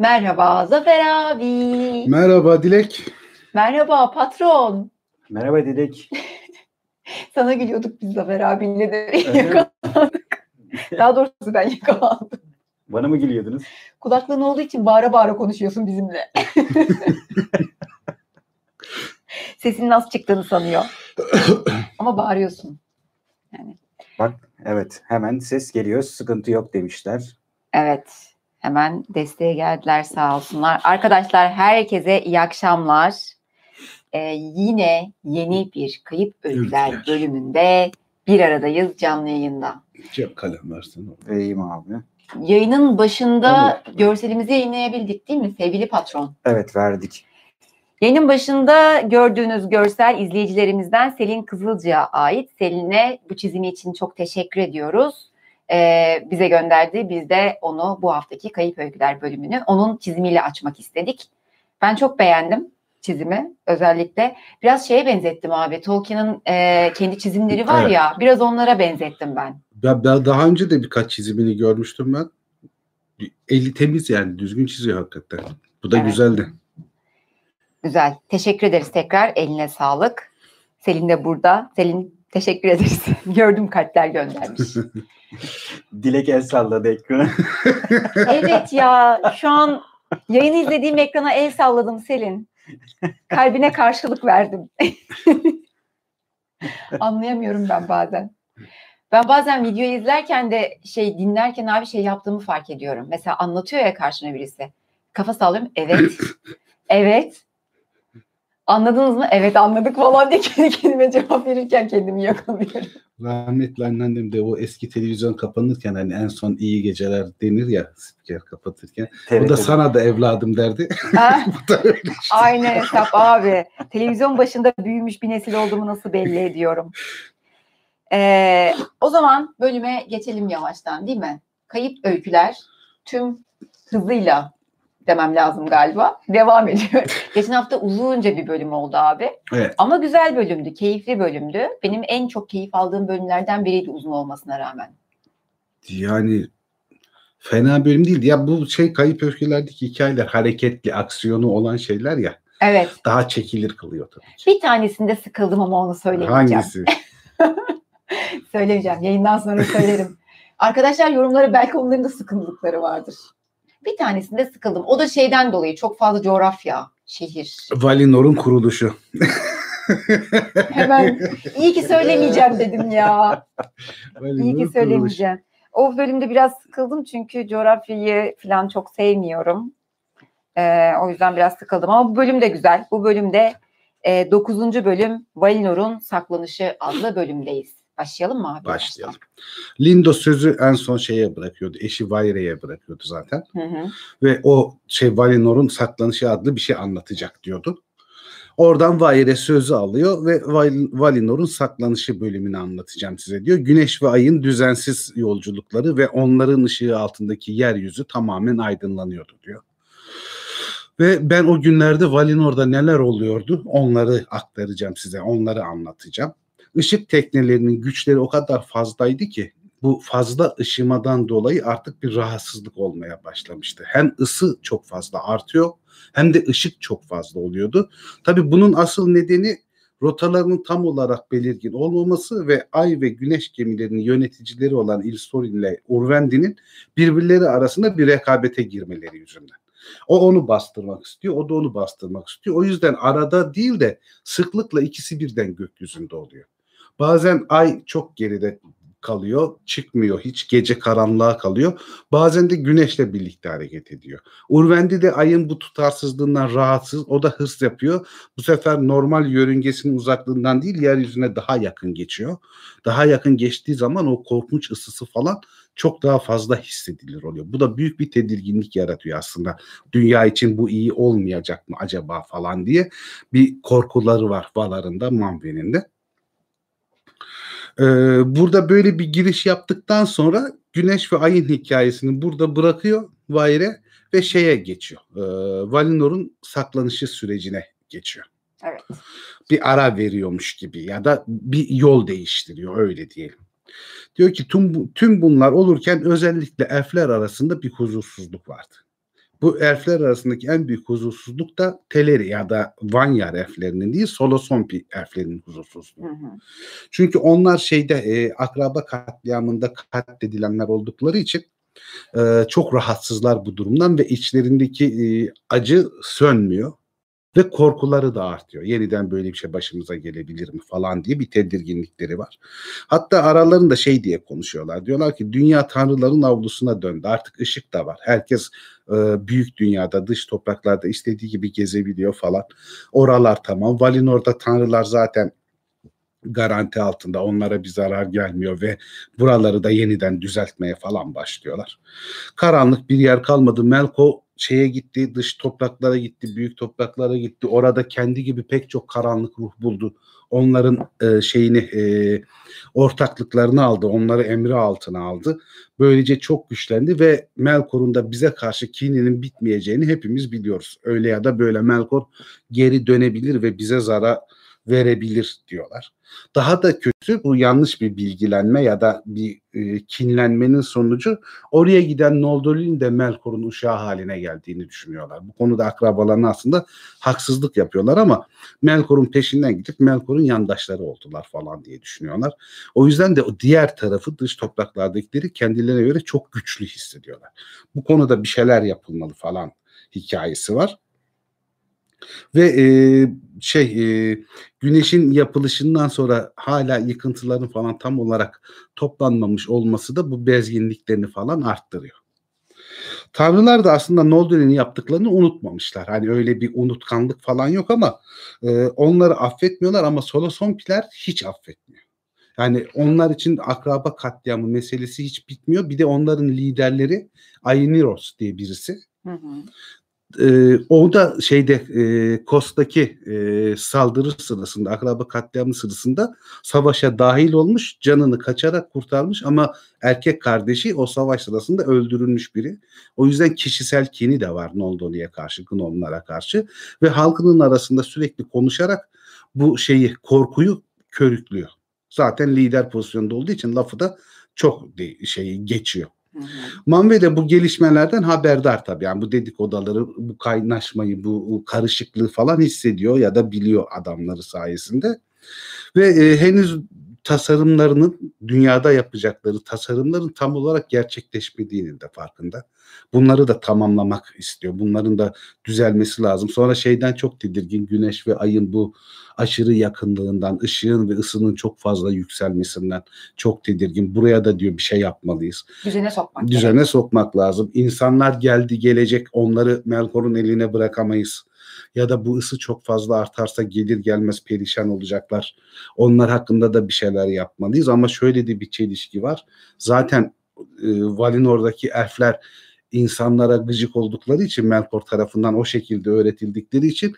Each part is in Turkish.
Merhaba Zafer abi. Merhaba Dilek. Merhaba patron. Merhaba Dilek. Sana gülüyorduk biz Zafer abiyle de yakalandık. Daha doğrusu ben yakalandım. Bana mı gülüyordunuz? Kulaklığın olduğu için bağıra bağıra konuşuyorsun bizimle. Sesinin az çıktığını sanıyor. Ama bağırıyorsun. Yani Bak evet hemen ses geliyor sıkıntı yok demişler. evet. Hemen desteğe geldiler sağ olsunlar. Arkadaşlar herkese iyi akşamlar. Ee, yine yeni bir Kayıp Öyküler Öyküler. bölümünde bir aradayız canlı yayında. Cep kalem versene. Vereyim abi. Yayının başında görselimizi yayınlayabildik değil mi sevgili patron? Evet verdik. Yayının başında gördüğünüz görsel izleyicilerimizden Selin Kızılcı'ya ait. Selin'e bu çizimi için çok teşekkür ediyoruz. Ee, bize gönderdi. Biz de onu bu haftaki Kayıp Öyküler bölümünü onun çizimiyle açmak istedik. Ben çok beğendim çizimi özellikle. Biraz şeye benzettim abi. Tolkien'in e, kendi çizimleri var Evet. ya biraz onlara benzettim ben. Ben, ben daha önce de birkaç çizimini görmüştüm ben. Eli temiz yani düzgün çiziyor hakikaten. Bu da Evet. güzeldi. Güzel. Teşekkür ederiz tekrar. Eline sağlık. Selin de burada. Selin teşekkür ederiz. Gördüm kalpler göndermiş. Dilek el salladı ekrana. evet ya şu an yayını izlediğim ekrana el salladım Selin. Kalbine karşılık verdim. Anlayamıyorum ben bazen. Ben bazen videoyu izlerken de şey dinlerken abi şey yaptığımı fark ediyorum. Mesela anlatıyor ya karşına birisi. Kafa sallıyorum. Evet. evet. Anladınız mı? Evet anladık falan diye kendi kendime cevap verirken kendimi yakalıyorum. Rahmetli anneannem de o eski televizyon kapanırken hani en son iyi geceler denir ya spiker kapatırken. O da sana da evladım derdi. Da işte. Aynen hesap abi. Televizyon başında büyümüş bir nesil olduğumu nasıl belli ediyorum. Ee, o zaman bölüme geçelim yavaştan değil mi? Kayıp öyküler tüm hızıyla demem lazım galiba. Devam ediyor. Geçen hafta uzunca bir bölüm oldu abi. Evet. Ama güzel bölümdü, keyifli bölümdü. Benim en çok keyif aldığım bölümlerden biriydi uzun olmasına rağmen. Yani fena bölüm değildi. Ya bu şey kayıp öfkelerdeki hikayeler hareketli, aksiyonu olan şeyler ya Evet. daha çekilir kılıyor tabii ki. Bir tanesinde sıkıldım ama onu söylemeyeceğim. Hangisi? Söylemeyeceğim. Yayından sonra söylerim. Arkadaşlar yorumlara belki onların da sıkıldıkları vardır. Bir tanesinde sıkıldım. O da şeyden dolayı çok fazla coğrafya, şehir. Valinor'un kuruluşu. Hemen iyi ki söylemeyeceğim dedim ya. İyi Valinor'un ki söylemeyeceğim. O bölümde biraz sıkıldım çünkü coğrafyayı falan çok sevmiyorum. Ee, o yüzden biraz sıkıldım ama bu bölüm de güzel. Bu bölümde 9. bölüm Valinor'un Saklanışı adlı bölümdeyiz. Başlayalım mı abi? Başlayalım. Lindo sözü en son şeye bırakıyordu. Eşi Vaire'ye bırakıyordu zaten. Hı hı. Ve o şey Valinor'un saklanışı adlı bir şey anlatacak diyordu. Oradan Vaire sözü alıyor ve Val- Valinor'un saklanışı bölümünü anlatacağım size diyor. Güneş ve ayın düzensiz yolculukları ve onların ışığı altındaki yeryüzü tamamen aydınlanıyordu diyor. Ve ben o günlerde Valinor'da neler oluyordu onları aktaracağım size, onları anlatacağım. Işık teknelerinin güçleri o kadar fazlaydı ki bu fazla ışımadan dolayı artık bir rahatsızlık olmaya başlamıştı. Hem ısı çok fazla artıyor hem de ışık çok fazla oluyordu. Tabii bunun asıl nedeni rotalarının tam olarak belirgin olmaması ve ay ve güneş gemilerinin yöneticileri olan Ilsorin ile Urvendi'nin birbirleri arasında bir rekabete girmeleri yüzünden. O onu bastırmak istiyor, o da onu bastırmak istiyor. O yüzden arada değil de sıklıkla ikisi birden gökyüzünde oluyor. Bazen ay çok geride kalıyor, çıkmıyor hiç gece karanlığa kalıyor. Bazen de güneşle birlikte hareket ediyor. Urvendi de ayın bu tutarsızlığından rahatsız, o da hırs yapıyor. Bu sefer normal yörüngesinin uzaklığından değil yeryüzüne daha yakın geçiyor. Daha yakın geçtiği zaman o korkunç ısısı falan çok daha fazla hissedilir oluyor. Bu da büyük bir tedirginlik yaratıyor aslında. Dünya için bu iyi olmayacak mı acaba falan diye bir korkuları var Valar'ın Manwen'in de. Ee, burada böyle bir giriş yaptıktan sonra Güneş ve Ay'ın hikayesini burada bırakıyor Vaire ve şeye geçiyor. Ee, Valinor'un saklanışı sürecine geçiyor. Evet. Bir ara veriyormuş gibi ya da bir yol değiştiriyor öyle diyelim. Diyor ki tüm, tüm bunlar olurken özellikle elfler arasında bir huzursuzluk vardı. Bu elfler arasındaki en büyük huzursuzluk da Teleri ya da Vanyar elflerinin değil Solosompi elflerinin huzursuzluğu. Hı hı. Çünkü onlar şeyde e, akraba katliamında katledilenler oldukları için e, çok rahatsızlar bu durumdan ve içlerindeki e, acı sönmüyor ve korkuları da artıyor. Yeniden böyle bir şey başımıza gelebilir mi falan diye bir tedirginlikleri var. Hatta aralarında şey diye konuşuyorlar. Diyorlar ki dünya tanrıların avlusuna döndü. Artık ışık da var. Herkes e, büyük dünyada, dış topraklarda istediği gibi gezebiliyor falan. Oralar tamam. Valinor'da tanrılar zaten garanti altında onlara bir zarar gelmiyor ve buraları da yeniden düzeltmeye falan başlıyorlar. Karanlık bir yer kalmadı. Melko şeye gitti, dış topraklara gitti, büyük topraklara gitti. Orada kendi gibi pek çok karanlık ruh buldu. Onların e, şeyini e, ortaklıklarını aldı, onları emri altına aldı. Böylece çok güçlendi ve Melkor'un da bize karşı kininin bitmeyeceğini hepimiz biliyoruz. Öyle ya da böyle Melkor geri dönebilir ve bize zarar verebilir diyorlar. Daha da kötü bu yanlış bir bilgilenme ya da bir e, kinlenmenin sonucu oraya giden Noldor'un de Melkor'un uşağı haline geldiğini düşünüyorlar. Bu konuda akrabalarına aslında haksızlık yapıyorlar ama Melkor'un peşinden gidip Melkor'un yandaşları oldular falan diye düşünüyorlar. O yüzden de o diğer tarafı dış topraklardakileri kendilerine göre çok güçlü hissediyorlar. Bu konuda bir şeyler yapılmalı falan hikayesi var. Ve e, şey e, güneşin yapılışından sonra hala yıkıntıların falan tam olarak toplanmamış olması da bu bezginliklerini falan arttırıyor. Tanrılar da aslında Noldor'un yaptıklarını unutmamışlar. Hani öyle bir unutkanlık falan yok ama e, onları affetmiyorlar ama Solosompiler hiç affetmiyor. Yani onlar için akraba katliamı meselesi hiç bitmiyor. Bir de onların liderleri Ainiros diye birisi. Hı hı. E, o da şeyde e, Kos'taki e, saldırı sırasında, akraba katliamı sırasında savaşa dahil olmuş, canını kaçarak kurtarmış ama erkek kardeşi o savaş sırasında öldürülmüş biri. O yüzden kişisel kini de var Noldor'a karşı, Gnomlara karşı ve halkının arasında sürekli konuşarak bu şeyi, korkuyu körüklüyor. Zaten lider pozisyonda olduğu için lafı da çok de, şeyi geçiyor. Manve de bu gelişmelerden haberdar tabii. Yani bu dedikodaları, bu kaynaşmayı, bu karışıklığı falan hissediyor ya da biliyor adamları sayesinde. Ve e, henüz tasarımlarının dünyada yapacakları tasarımların tam olarak gerçekleşmediğinin de farkında. Bunları da tamamlamak istiyor. Bunların da düzelmesi lazım. Sonra şeyden çok tedirgin güneş ve ayın bu aşırı yakınlığından, ışığın ve ısının çok fazla yükselmesinden çok tedirgin. Buraya da diyor bir şey yapmalıyız. Düzene sokmak. Düzene gerek. sokmak lazım. İnsanlar geldi gelecek onları Melkor'un eline bırakamayız ya da bu ısı çok fazla artarsa gelir gelmez perişan olacaklar. Onlar hakkında da bir şeyler yapmalıyız ama şöyle de bir çelişki var. Zaten e, Valinor'daki elfler insanlara gıcık oldukları için Melkor tarafından o şekilde öğretildikleri için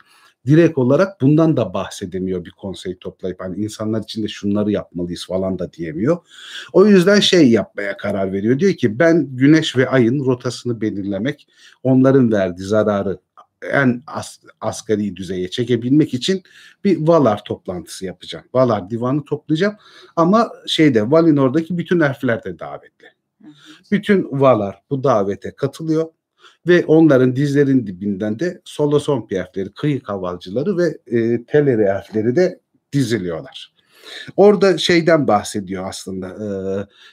direkt olarak bundan da bahsedemiyor bir konsey toplayıp hani insanlar için de şunları yapmalıyız falan da diyemiyor. O yüzden şey yapmaya karar veriyor. Diyor ki ben güneş ve ayın rotasını belirlemek, onların verdiği zararı en as, asgari düzeye çekebilmek için bir Valar toplantısı yapacağım. Valar divanı toplayacağım ama şeyde Valinor'daki bütün elfler de davetli. Bütün Valar bu davete katılıyor ve onların dizlerin dibinden de Solosompi elfleri, kıyı kavalcıları ve e, Teleri elfleri de diziliyorlar. Orada şeyden bahsediyor aslında. E,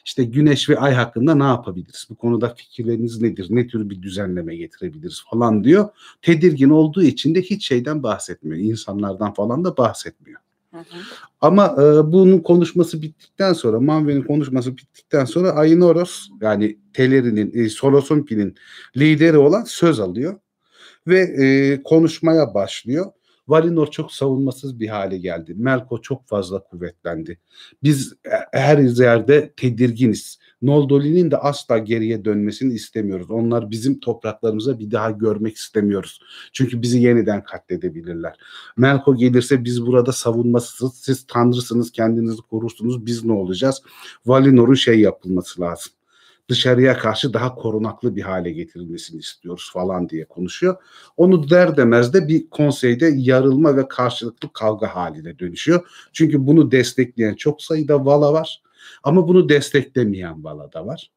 işte güneş ve ay hakkında ne yapabiliriz? Bu konuda fikirleriniz nedir? Ne tür bir düzenleme getirebiliriz falan diyor. Tedirgin olduğu için de hiç şeyden bahsetmiyor. İnsanlardan falan da bahsetmiyor. Ama e, bunun konuşması bittikten sonra, Manve'nin konuşması bittikten sonra Ainoros yani Teleri'nin, e, Solosompi'nin lideri olan söz alıyor ve e, konuşmaya başlıyor. Valinor çok savunmasız bir hale geldi. Melko çok fazla kuvvetlendi. Biz e, her yerde tedirginiz. Noldoli'nin de asla geriye dönmesini istemiyoruz. Onlar bizim topraklarımıza bir daha görmek istemiyoruz. Çünkü bizi yeniden katledebilirler. Melko gelirse biz burada savunmasız, siz tanrısınız, kendinizi korursunuz, biz ne olacağız? Valinor'un şey yapılması lazım dışarıya karşı daha korunaklı bir hale getirilmesini istiyoruz falan diye konuşuyor. Onu der demez de bir konseyde yarılma ve karşılıklı kavga haline dönüşüyor. Çünkü bunu destekleyen çok sayıda vala var ama bunu desteklemeyen vala da var.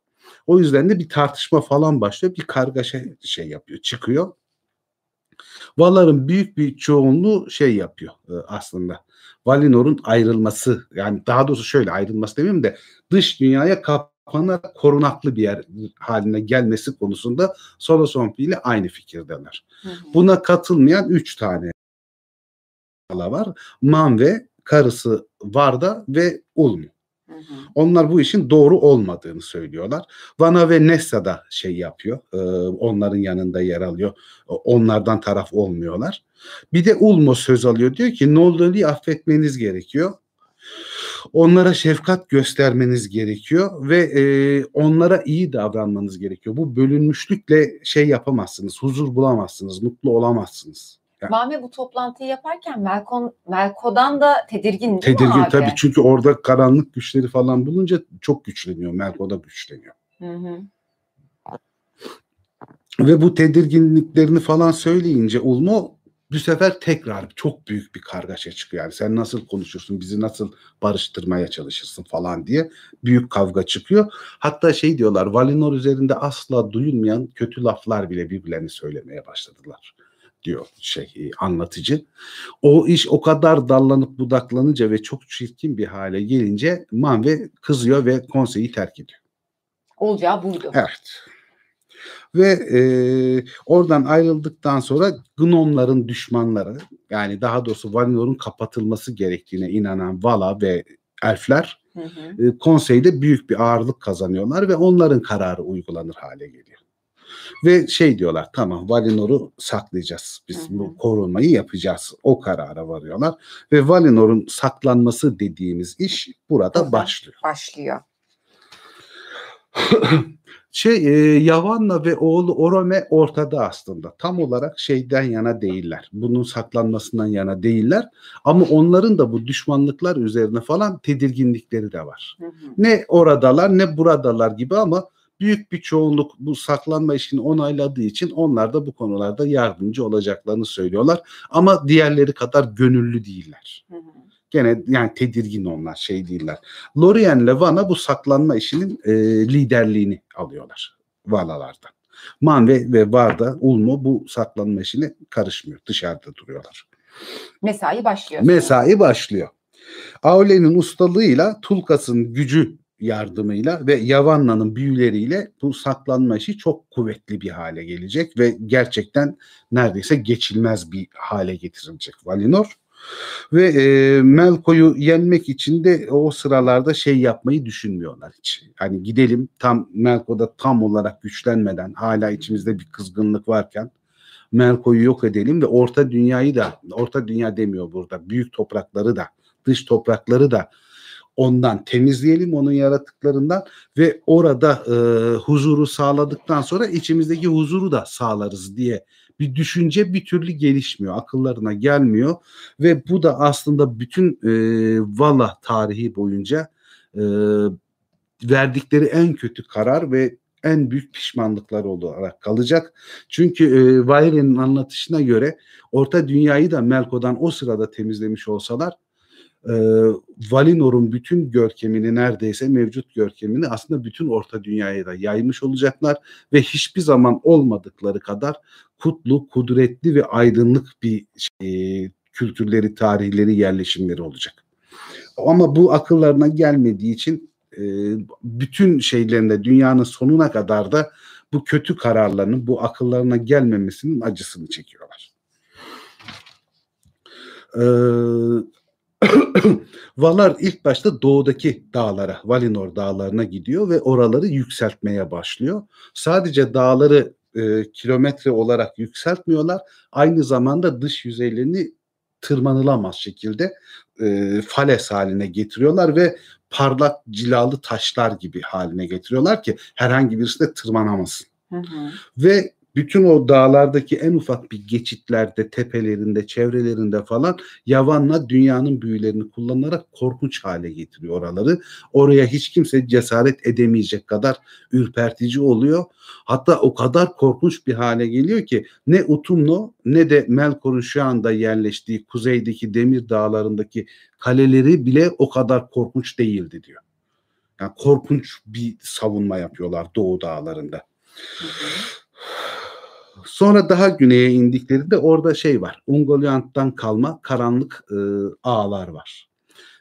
O yüzden de bir tartışma falan başlıyor. Bir kargaşa şey yapıyor, çıkıyor. Valar'ın büyük bir çoğunluğu şey yapıyor e, aslında. Valinor'un ayrılması yani daha doğrusu şöyle ayrılması demeyeyim de dış dünyaya kapanarak korunaklı bir yer haline gelmesi konusunda Solosompi ile aynı fikirdeler. Hı hı. Buna katılmayan üç tane var. Manve, karısı Varda ve Ulmu. Onlar bu işin doğru olmadığını söylüyorlar. Vana ve Nessa da şey yapıyor. E, onların yanında yer alıyor. Onlardan taraf olmuyorlar. Bir de Ulmo söz alıyor. Diyor ki Noldoli'yi affetmeniz gerekiyor. Onlara şefkat göstermeniz gerekiyor ve e, onlara iyi davranmanız gerekiyor. Bu bölünmüşlükle şey yapamazsınız, huzur bulamazsınız, mutlu olamazsınız. Yani, Mami bu toplantıyı yaparken Melkon, Melko'dan da tedirgin değil tedirgin, mi abi? tabii çünkü orada karanlık güçleri falan bulunca çok güçleniyor. Melko da güçleniyor. Hı hı. Ve bu tedirginliklerini falan söyleyince Ulmo bu sefer tekrar çok büyük bir kargaşa çıkıyor. Yani sen nasıl konuşursun, bizi nasıl barıştırmaya çalışırsın falan diye büyük kavga çıkıyor. Hatta şey diyorlar, Valinor üzerinde asla duyulmayan kötü laflar bile birbirlerini söylemeye başladılar diyor şey e, anlatıcı. O iş o kadar dallanıp budaklanınca ve çok çirkin bir hale gelince Manve kızıyor ve konseyi terk ediyor. Olacağı buydu. Evet. Ve e, oradan ayrıldıktan sonra Gnomların düşmanları yani daha doğrusu Valinor'un kapatılması gerektiğine inanan Vala ve elfler hı hı. E, konseyde büyük bir ağırlık kazanıyorlar ve onların kararı uygulanır hale geliyor. Ve şey diyorlar tamam Valinor'u saklayacağız. Biz hı hı. bu korunmayı yapacağız. O karara varıyorlar. Ve Valinor'un saklanması dediğimiz iş burada Burada başlıyor. Başlıyor. şey e, Yavanna ve oğlu Orome ortada aslında. Tam olarak şeyden yana değiller. Bunun saklanmasından yana değiller. Ama onların da bu düşmanlıklar üzerine falan tedirginlikleri de var. Hı hı. Ne oradalar ne buradalar gibi ama büyük bir çoğunluk bu saklanma işini onayladığı için onlar da bu konularda yardımcı olacaklarını söylüyorlar. Ama diğerleri kadar gönüllü değiller. Hı hı. Gene yani tedirgin onlar şey değiller. Lorien ile Van'a bu saklanma işinin e, liderliğini alıyorlar Vana'lardan. Man ve, ve Varda Ulmo bu saklanma işine karışmıyor. Dışarıda duruyorlar. Mesai başlıyor. Mesai başlıyor. Aule'nin ustalığıyla Tulkas'ın gücü yardımıyla ve Yavanna'nın büyüleriyle bu saklanma işi çok kuvvetli bir hale gelecek ve gerçekten neredeyse geçilmez bir hale getirilecek Valinor. Ve e, Melko'yu yenmek için de o sıralarda şey yapmayı düşünmüyorlar hiç. Hani gidelim tam Melko'da tam olarak güçlenmeden hala içimizde bir kızgınlık varken Melko'yu yok edelim ve orta dünyayı da orta dünya demiyor burada büyük toprakları da dış toprakları da ondan temizleyelim onun yaratıklarından ve orada e, huzuru sağladıktan sonra içimizdeki huzuru da sağlarız diye bir düşünce bir türlü gelişmiyor. Akıllarına gelmiyor ve bu da aslında bütün e, Vala tarihi boyunca e, verdikleri en kötü karar ve en büyük pişmanlıklar olarak kalacak. Çünkü e, Vaire'nin anlatışına göre Orta Dünyayı da Melko'dan o sırada temizlemiş olsalar e, Valinor'un bütün görkemini neredeyse mevcut görkemini aslında bütün Orta Dünya'ya da yaymış olacaklar ve hiçbir zaman olmadıkları kadar kutlu, kudretli ve aydınlık bir şey, kültürleri, tarihleri, yerleşimleri olacak. Ama bu akıllarına gelmediği için e, bütün şeylerinde dünyanın sonuna kadar da bu kötü kararlarının bu akıllarına gelmemesinin acısını çekiyorlar. Ee, Valar ilk başta doğudaki dağlara, Valinor dağlarına gidiyor ve oraları yükseltmeye başlıyor. Sadece dağları e, kilometre olarak yükseltmiyorlar. Aynı zamanda dış yüzeylerini tırmanılamaz şekilde e, fales haline getiriyorlar ve parlak cilalı taşlar gibi haline getiriyorlar ki herhangi birisi de tırmanamasın. Hı hı. Ve bütün o dağlardaki en ufak bir geçitlerde, tepelerinde, çevrelerinde falan Yavan'la dünyanın büyülerini kullanarak korkunç hale getiriyor oraları. Oraya hiç kimse cesaret edemeyecek kadar ürpertici oluyor. Hatta o kadar korkunç bir hale geliyor ki ne Utumno ne de Melkor'un şu anda yerleştiği kuzeydeki demir dağlarındaki kaleleri bile o kadar korkunç değildi diyor. Yani korkunç bir savunma yapıyorlar Doğu dağlarında. Sonra daha güneye indiklerinde orada şey var. Ungoliant'tan kalma karanlık e, ağlar var.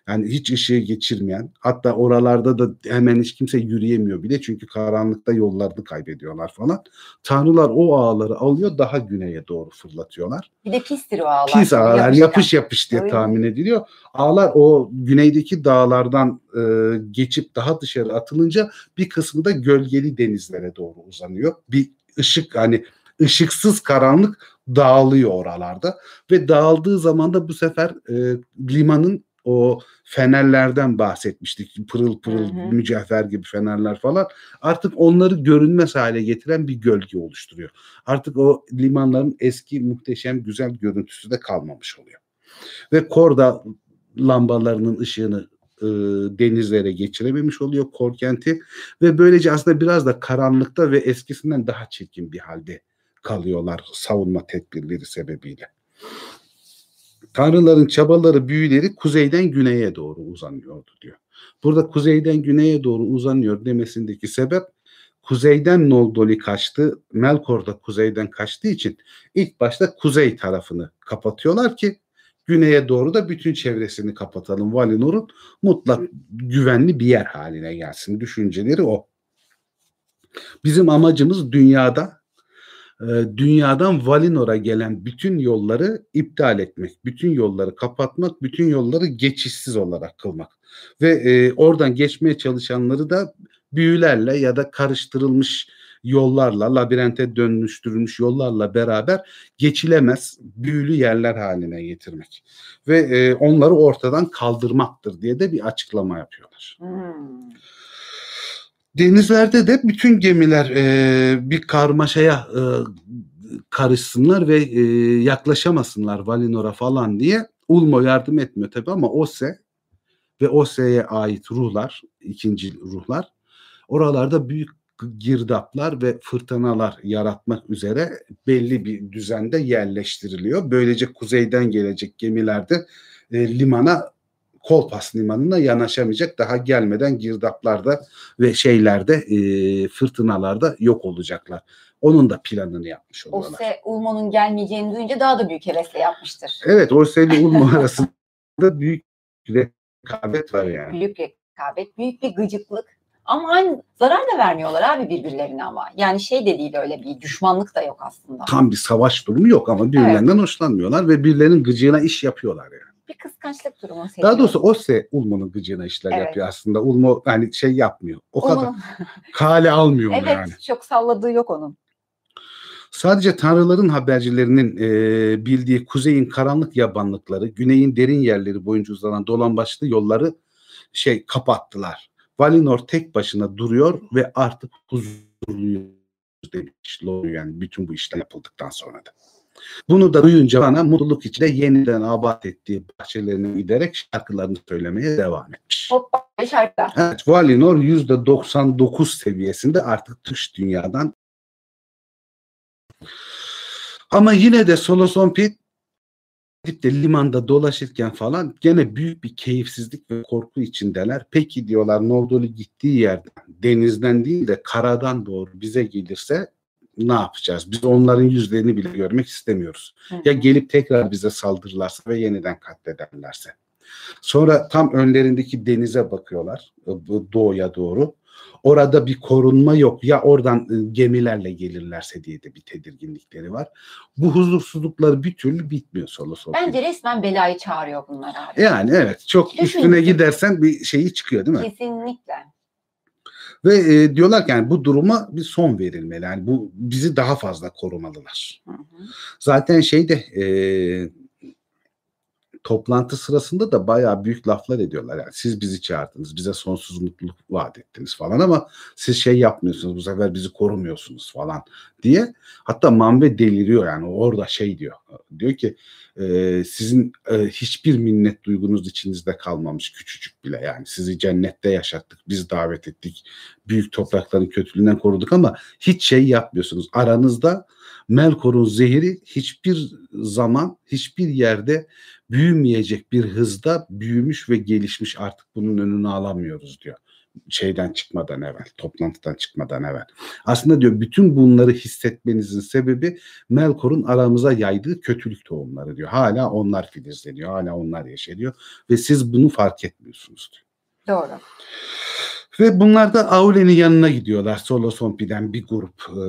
Yani hiç ışığı geçirmeyen hatta oralarda da hemen hiç kimse yürüyemiyor bile çünkü karanlıkta yollarını kaybediyorlar falan. Tanrılar o ağları alıyor daha güneye doğru fırlatıyorlar. Bir de pistir o ağlar. Pis ağlar Yapışkan. yapış yapış diye Öyle. tahmin ediliyor. Ağlar o güneydeki dağlardan e, geçip daha dışarı atılınca bir kısmı da gölgeli denizlere doğru uzanıyor. Bir ışık hani ışıksız karanlık dağılıyor oralarda ve dağıldığı zaman da bu sefer e, limanın o fenerlerden bahsetmiştik. Pırıl pırıl Hı hı. mücevher gibi fenerler falan. Artık onları görünmez hale getiren bir gölge oluşturuyor. Artık o limanların eski muhteşem güzel görüntüsü de kalmamış oluyor. Ve Korda lambalarının ışığını e, denizlere geçirememiş oluyor Kor kenti ve böylece aslında biraz da karanlıkta ve eskisinden daha çirkin bir halde kalıyorlar savunma tedbirleri sebebiyle. Tanrıların çabaları, büyüleri kuzeyden güneye doğru uzanıyordu diyor. Burada kuzeyden güneye doğru uzanıyor demesindeki sebep kuzeyden Noldoli kaçtı. Melkor da kuzeyden kaçtığı için ilk başta kuzey tarafını kapatıyorlar ki güneye doğru da bütün çevresini kapatalım. Valinor'un mutlak güvenli bir yer haline gelsin. Düşünceleri o. Bizim amacımız dünyada dünyadan Valinor'a gelen bütün yolları iptal etmek, bütün yolları kapatmak, bütün yolları geçişsiz olarak kılmak ve e, oradan geçmeye çalışanları da büyülerle ya da karıştırılmış yollarla, labirente dönüştürülmüş yollarla beraber geçilemez büyülü yerler haline getirmek ve e, onları ortadan kaldırmaktır diye de bir açıklama yapıyorlar. Hmm. Denizlerde de bütün gemiler e, bir karmaşaya e, karışsınlar ve e, yaklaşamasınlar Valinor'a falan diye Ulmo yardım etmiyor tabi ama Ose ve Ose'ye ait ruhlar, ikinci ruhlar oralarda büyük girdaplar ve fırtınalar yaratmak üzere belli bir düzende yerleştiriliyor. Böylece kuzeyden gelecek gemilerde e, limana Kolpas limanına yanaşamayacak. Daha gelmeden girdaplarda ve şeylerde e, fırtınalarda yok olacaklar. Onun da planını yapmış oluyorlar. Ose Ulmo'nun gelmeyeceğini duyunca daha da büyük hevesle yapmıştır. Evet Orse ile Ulmo arasında büyük rekabet var yani. Büyük rekabet, büyük bir gıcıklık. Ama aynı zarar da vermiyorlar abi birbirlerine ama. Yani şey de değil öyle bir düşmanlık da yok aslında. Tam bir savaş durumu yok ama birbirlerinden hoşlanmıyorlar ve birilerinin gıcığına iş yapıyorlar yani. Bir kıskançlık durumu seviyor. Daha doğrusu Ose Ulmo'nun gıcığına işler Evet. yapıyor aslında. Ulmo hani şey yapmıyor. O kadar kale almıyor onu Evet yani. çok salladığı yok onun. Sadece tanrıların habercilerinin e, bildiği kuzeyin karanlık yabanlıkları, güneyin derin yerleri boyunca uzanan dolambaçlı yolları şey kapattılar. Valinor tek başına duruyor ve artık huzurluyuz demiş Lorien bütün bu işler yapıldıktan sonra da. Bunu da duyunca bana mutluluk içinde yeniden abat ettiği bahçelerine giderek şarkılarını söylemeye devam etmiş. Hoppa şarkıda. Evet, Valinor %99 seviyesinde artık dış dünyadan. Ama yine de Soloson Pit gidip de limanda dolaşırken falan gene büyük bir keyifsizlik ve korku içindeler. Peki diyorlar Noldoli gittiği yerden denizden değil de karadan doğru bize gelirse ne yapacağız? Biz onların yüzlerini bile görmek istemiyoruz. Hı. Ya gelip tekrar bize saldırırlarsa ve yeniden katlederlerse. Sonra tam önlerindeki denize bakıyorlar bu doğuya doğru. Orada bir korunma yok. Ya oradan e, gemilerle gelirlerse diye de bir tedirginlikleri var. Bu huzursuzlukları bir türlü bitmiyor solo solo. Bence resmen belayı çağırıyor bunlar abi. Yani evet çok Kesinlikle. üstüne gidersen bir şeyi çıkıyor değil mi? Kesinlikle. Ve e, diyorlar ki yani bu duruma bir son verilmeli. Yani bu bizi daha fazla korumalılar. Hı hı. Zaten şeyde e, toplantı sırasında da bayağı büyük laflar ediyorlar. Yani siz bizi çağırdınız, bize sonsuz mutluluk vaat ettiniz falan ama siz şey yapmıyorsunuz, bu sefer bizi korumuyorsunuz falan diye. Hatta Manve deliriyor yani orada şey diyor. Diyor ki e, sizin e, hiçbir minnet duygunuz içinizde kalmamış küçücük bile yani sizi cennette yaşattık, biz davet ettik, büyük toprakların kötülüğünden koruduk ama hiç şey yapmıyorsunuz. Aranızda Melkor'un zehri hiçbir zaman, hiçbir yerde büyümeyecek bir hızda büyümüş ve gelişmiş artık bunun önünü alamıyoruz diyor. şeyden çıkmadan evvel, toplantıdan çıkmadan evvel. Aslında diyor bütün bunları hissetmenizin sebebi Melkor'un aramıza yaydığı kötülük tohumları diyor. Hala onlar filizleniyor, hala onlar yeşeriyor ve siz bunu fark etmiyorsunuz diyor. Doğru. Ve bunlar da Aule'nin yanına gidiyorlar. Solo Sompi'den bir grup e,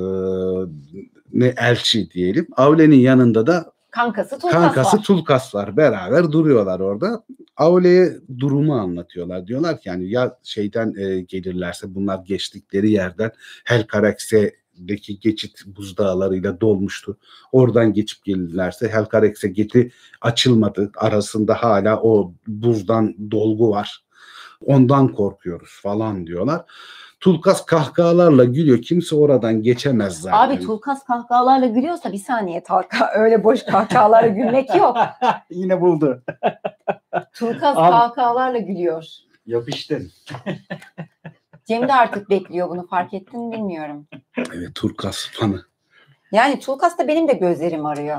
ne elçi diyelim. Aule'nin yanında da Kankası Tulkas kankası var. Tulkas var. Beraber duruyorlar orada. Aule'ye durumu anlatıyorlar. Diyorlar ki yani ya şeyden e, gelirlerse bunlar geçtikleri yerden Helcarax'e'deki geçit buzdağlarıyla dolmuştu. Oradan geçip gelirlerse Helcarax'e geçti açılmadı. Arasında hala o buzdan dolgu var. Ondan korkuyoruz falan diyorlar. Tulkas kahkahalarla gülüyor. Kimse oradan geçemez zaten. Abi Tulkas kahkahalarla gülüyorsa bir saniye talka öyle boş kahkahalarla gülmek yok. Yine buldu. Tulkas Abi- kahkahalarla gülüyor. Yapıştın. Cem de artık bekliyor bunu fark ettin mi bilmiyorum. Evet Tulkas fanı. Yani Tulkas da benim de gözlerim arıyor.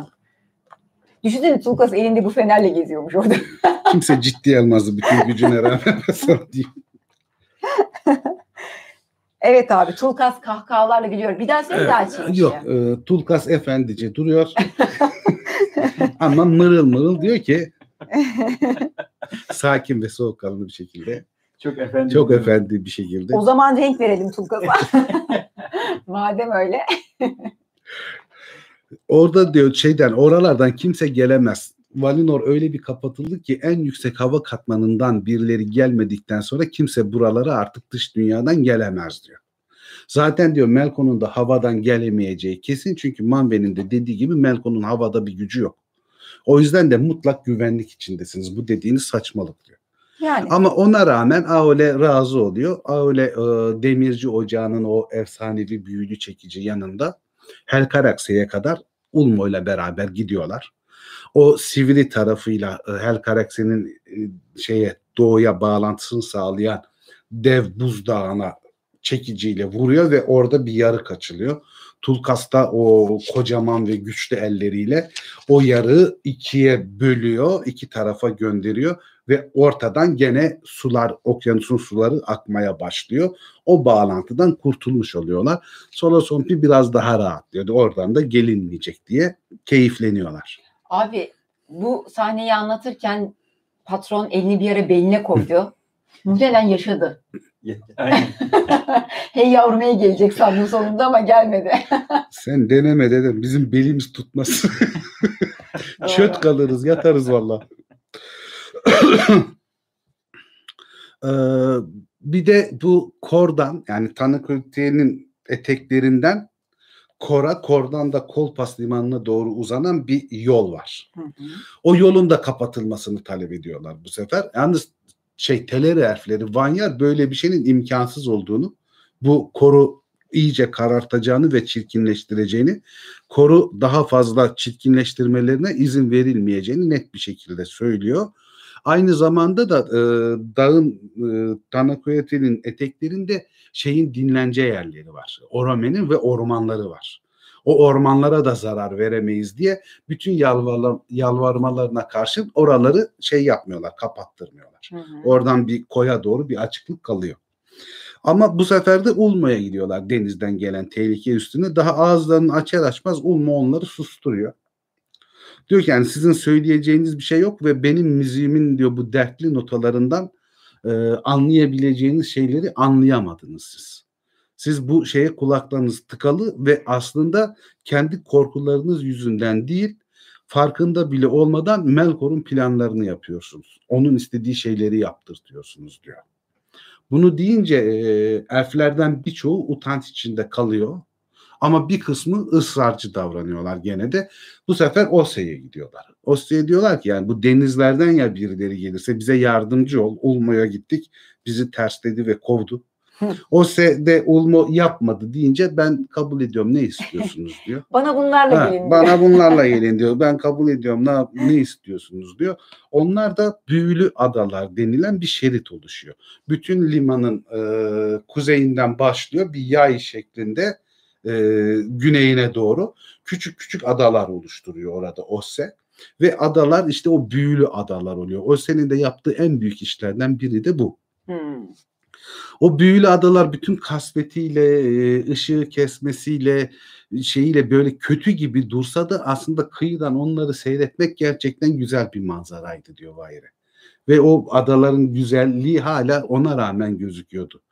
Düşünsene Tulkas elinde bu fenerle geziyormuş orada. Kimse ciddiye almazdı bütün gücüne rağmen. Evet abi Tulkas kahkahalarla gülüyor. Bir daha söyle Evet, daha çekişi. Yok e, Tulkas efendice duruyor. Ama mırıl mırıl diyor ki sakin ve soğukkanlı bir şekilde. Çok efendi. Çok efendi bir şekilde. O zaman renk verelim Tulkas'a. Madem öyle. Orada diyor şeyden oralardan kimse gelemez. Valinor öyle bir kapatıldı ki en yüksek hava katmanından birileri gelmedikten sonra kimse buralara artık dış dünyadan gelemez diyor. Zaten diyor Melkon'un da havadan gelemeyeceği kesin çünkü Manve'nin de dediği gibi Melkon'un havada bir gücü yok. O yüzden de mutlak güvenlik içindesiniz. Bu dediğiniz saçmalık diyor. Yani Ama ona rağmen Aole razı oluyor. Aole e, demirci ocağının o efsanevi büyülü çekici yanında Helcarax'e kadar Ulmo ile beraber gidiyorlar. O sivri tarafıyla e, Helcarax'in e, şeye doğuya bağlantısını sağlayan dev buzdağına çekiciyle vuruyor ve orada bir yarık açılıyor. Tulkas da o kocaman ve güçlü elleriyle o yarığı ikiye bölüyor, iki tarafa gönderiyor ve ortadan gene sular, okyanusun suları akmaya başlıyor. O bağlantıdan kurtulmuş oluyorlar. Solosompi biraz daha rahatlıyordu. Oradan da gelinmeyecek diye keyifleniyorlar. abi bu sahneyi anlatırken patron elini bir yere beline koydu. Muhtemelen yaşadı. Hey yavrum hey gelecek sandım sonunda ama gelmedi. Sen deneme dedim. Bizim belimiz tutmaz. Çöt kalırız, yatarız valla. Ee, bir de bu kordan yani Tanıkölte'nin eteklerinden Kora, Kor'dan da Kolpas limanına doğru uzanan bir yol var. Hı hı. O yolun da kapatılmasını talep ediyorlar bu sefer. Yalnız şey Teleri elfleri Vanyar böyle bir şeyin imkansız olduğunu bu koru iyice karartacağını ve çirkinleştireceğini koru daha fazla çirkinleştirmelerine izin verilmeyeceğini net bir şekilde söylüyor. Aynı zamanda da e, dağın e, Tanakoyati'nin eteklerinde şeyin dinlence yerleri var. Orome'nin ve ormanları var. O ormanlara da zarar veremeyiz diye bütün yalvarla, yalvarmalarına karşın oraları şey yapmıyorlar, kapattırmıyorlar. Hı hı. Oradan bir koya doğru bir açıklık kalıyor. Ama bu sefer de Ulmo'ya gidiyorlar denizden gelen tehlike üstüne. Daha ağızlarını açar açmaz Ulmo onları susturuyor. Diyor ki yani sizin söyleyeceğiniz bir şey yok ve benim müziğimin diyor bu dertli notalarından e, anlayabileceğiniz şeyleri anlayamadınız siz. Siz bu şeye kulaklarınız tıkalı ve aslında kendi korkularınız yüzünden değil farkında bile olmadan Melkor'un planlarını yapıyorsunuz. Onun istediği şeyleri yaptırtıyorsunuz diyor. Bunu deyince e, elflerden birçoğu utanç içinde kalıyor. Ama bir kısmı ısrarcı davranıyorlar gene de. Bu sefer Ose'ye gidiyorlar. Ose'ye diyorlar ki yani bu denizlerden ya birileri gelirse bize yardımcı ol. Ulmo'ya gittik. Bizi tersledi ve kovdu. Ose de Ulmo yapmadı deyince ben kabul ediyorum ne istiyorsunuz diyor. Bana bunlarla Ha, gelin. diyor. bana bunlarla gelin diyor. Ben kabul ediyorum. Ne, ne istiyorsunuz diyor. Onlar da büyülü adalar denilen bir şerit oluşuyor. Bütün limanın e, kuzeyinden başlıyor bir yay şeklinde e, güneyine doğru küçük küçük adalar oluşturuyor orada Osse. Ve adalar işte o büyülü adalar oluyor. Osse'nin de yaptığı en büyük işlerden biri de bu. Hmm. O büyülü adalar bütün kasvetiyle, e, ışığı kesmesiyle, şeyiyle böyle kötü gibi dursa da aslında kıyıdan onları seyretmek gerçekten güzel bir manzaraydı diyor Vayre. Ve o adaların güzelliği hala ona rağmen gözüküyordu.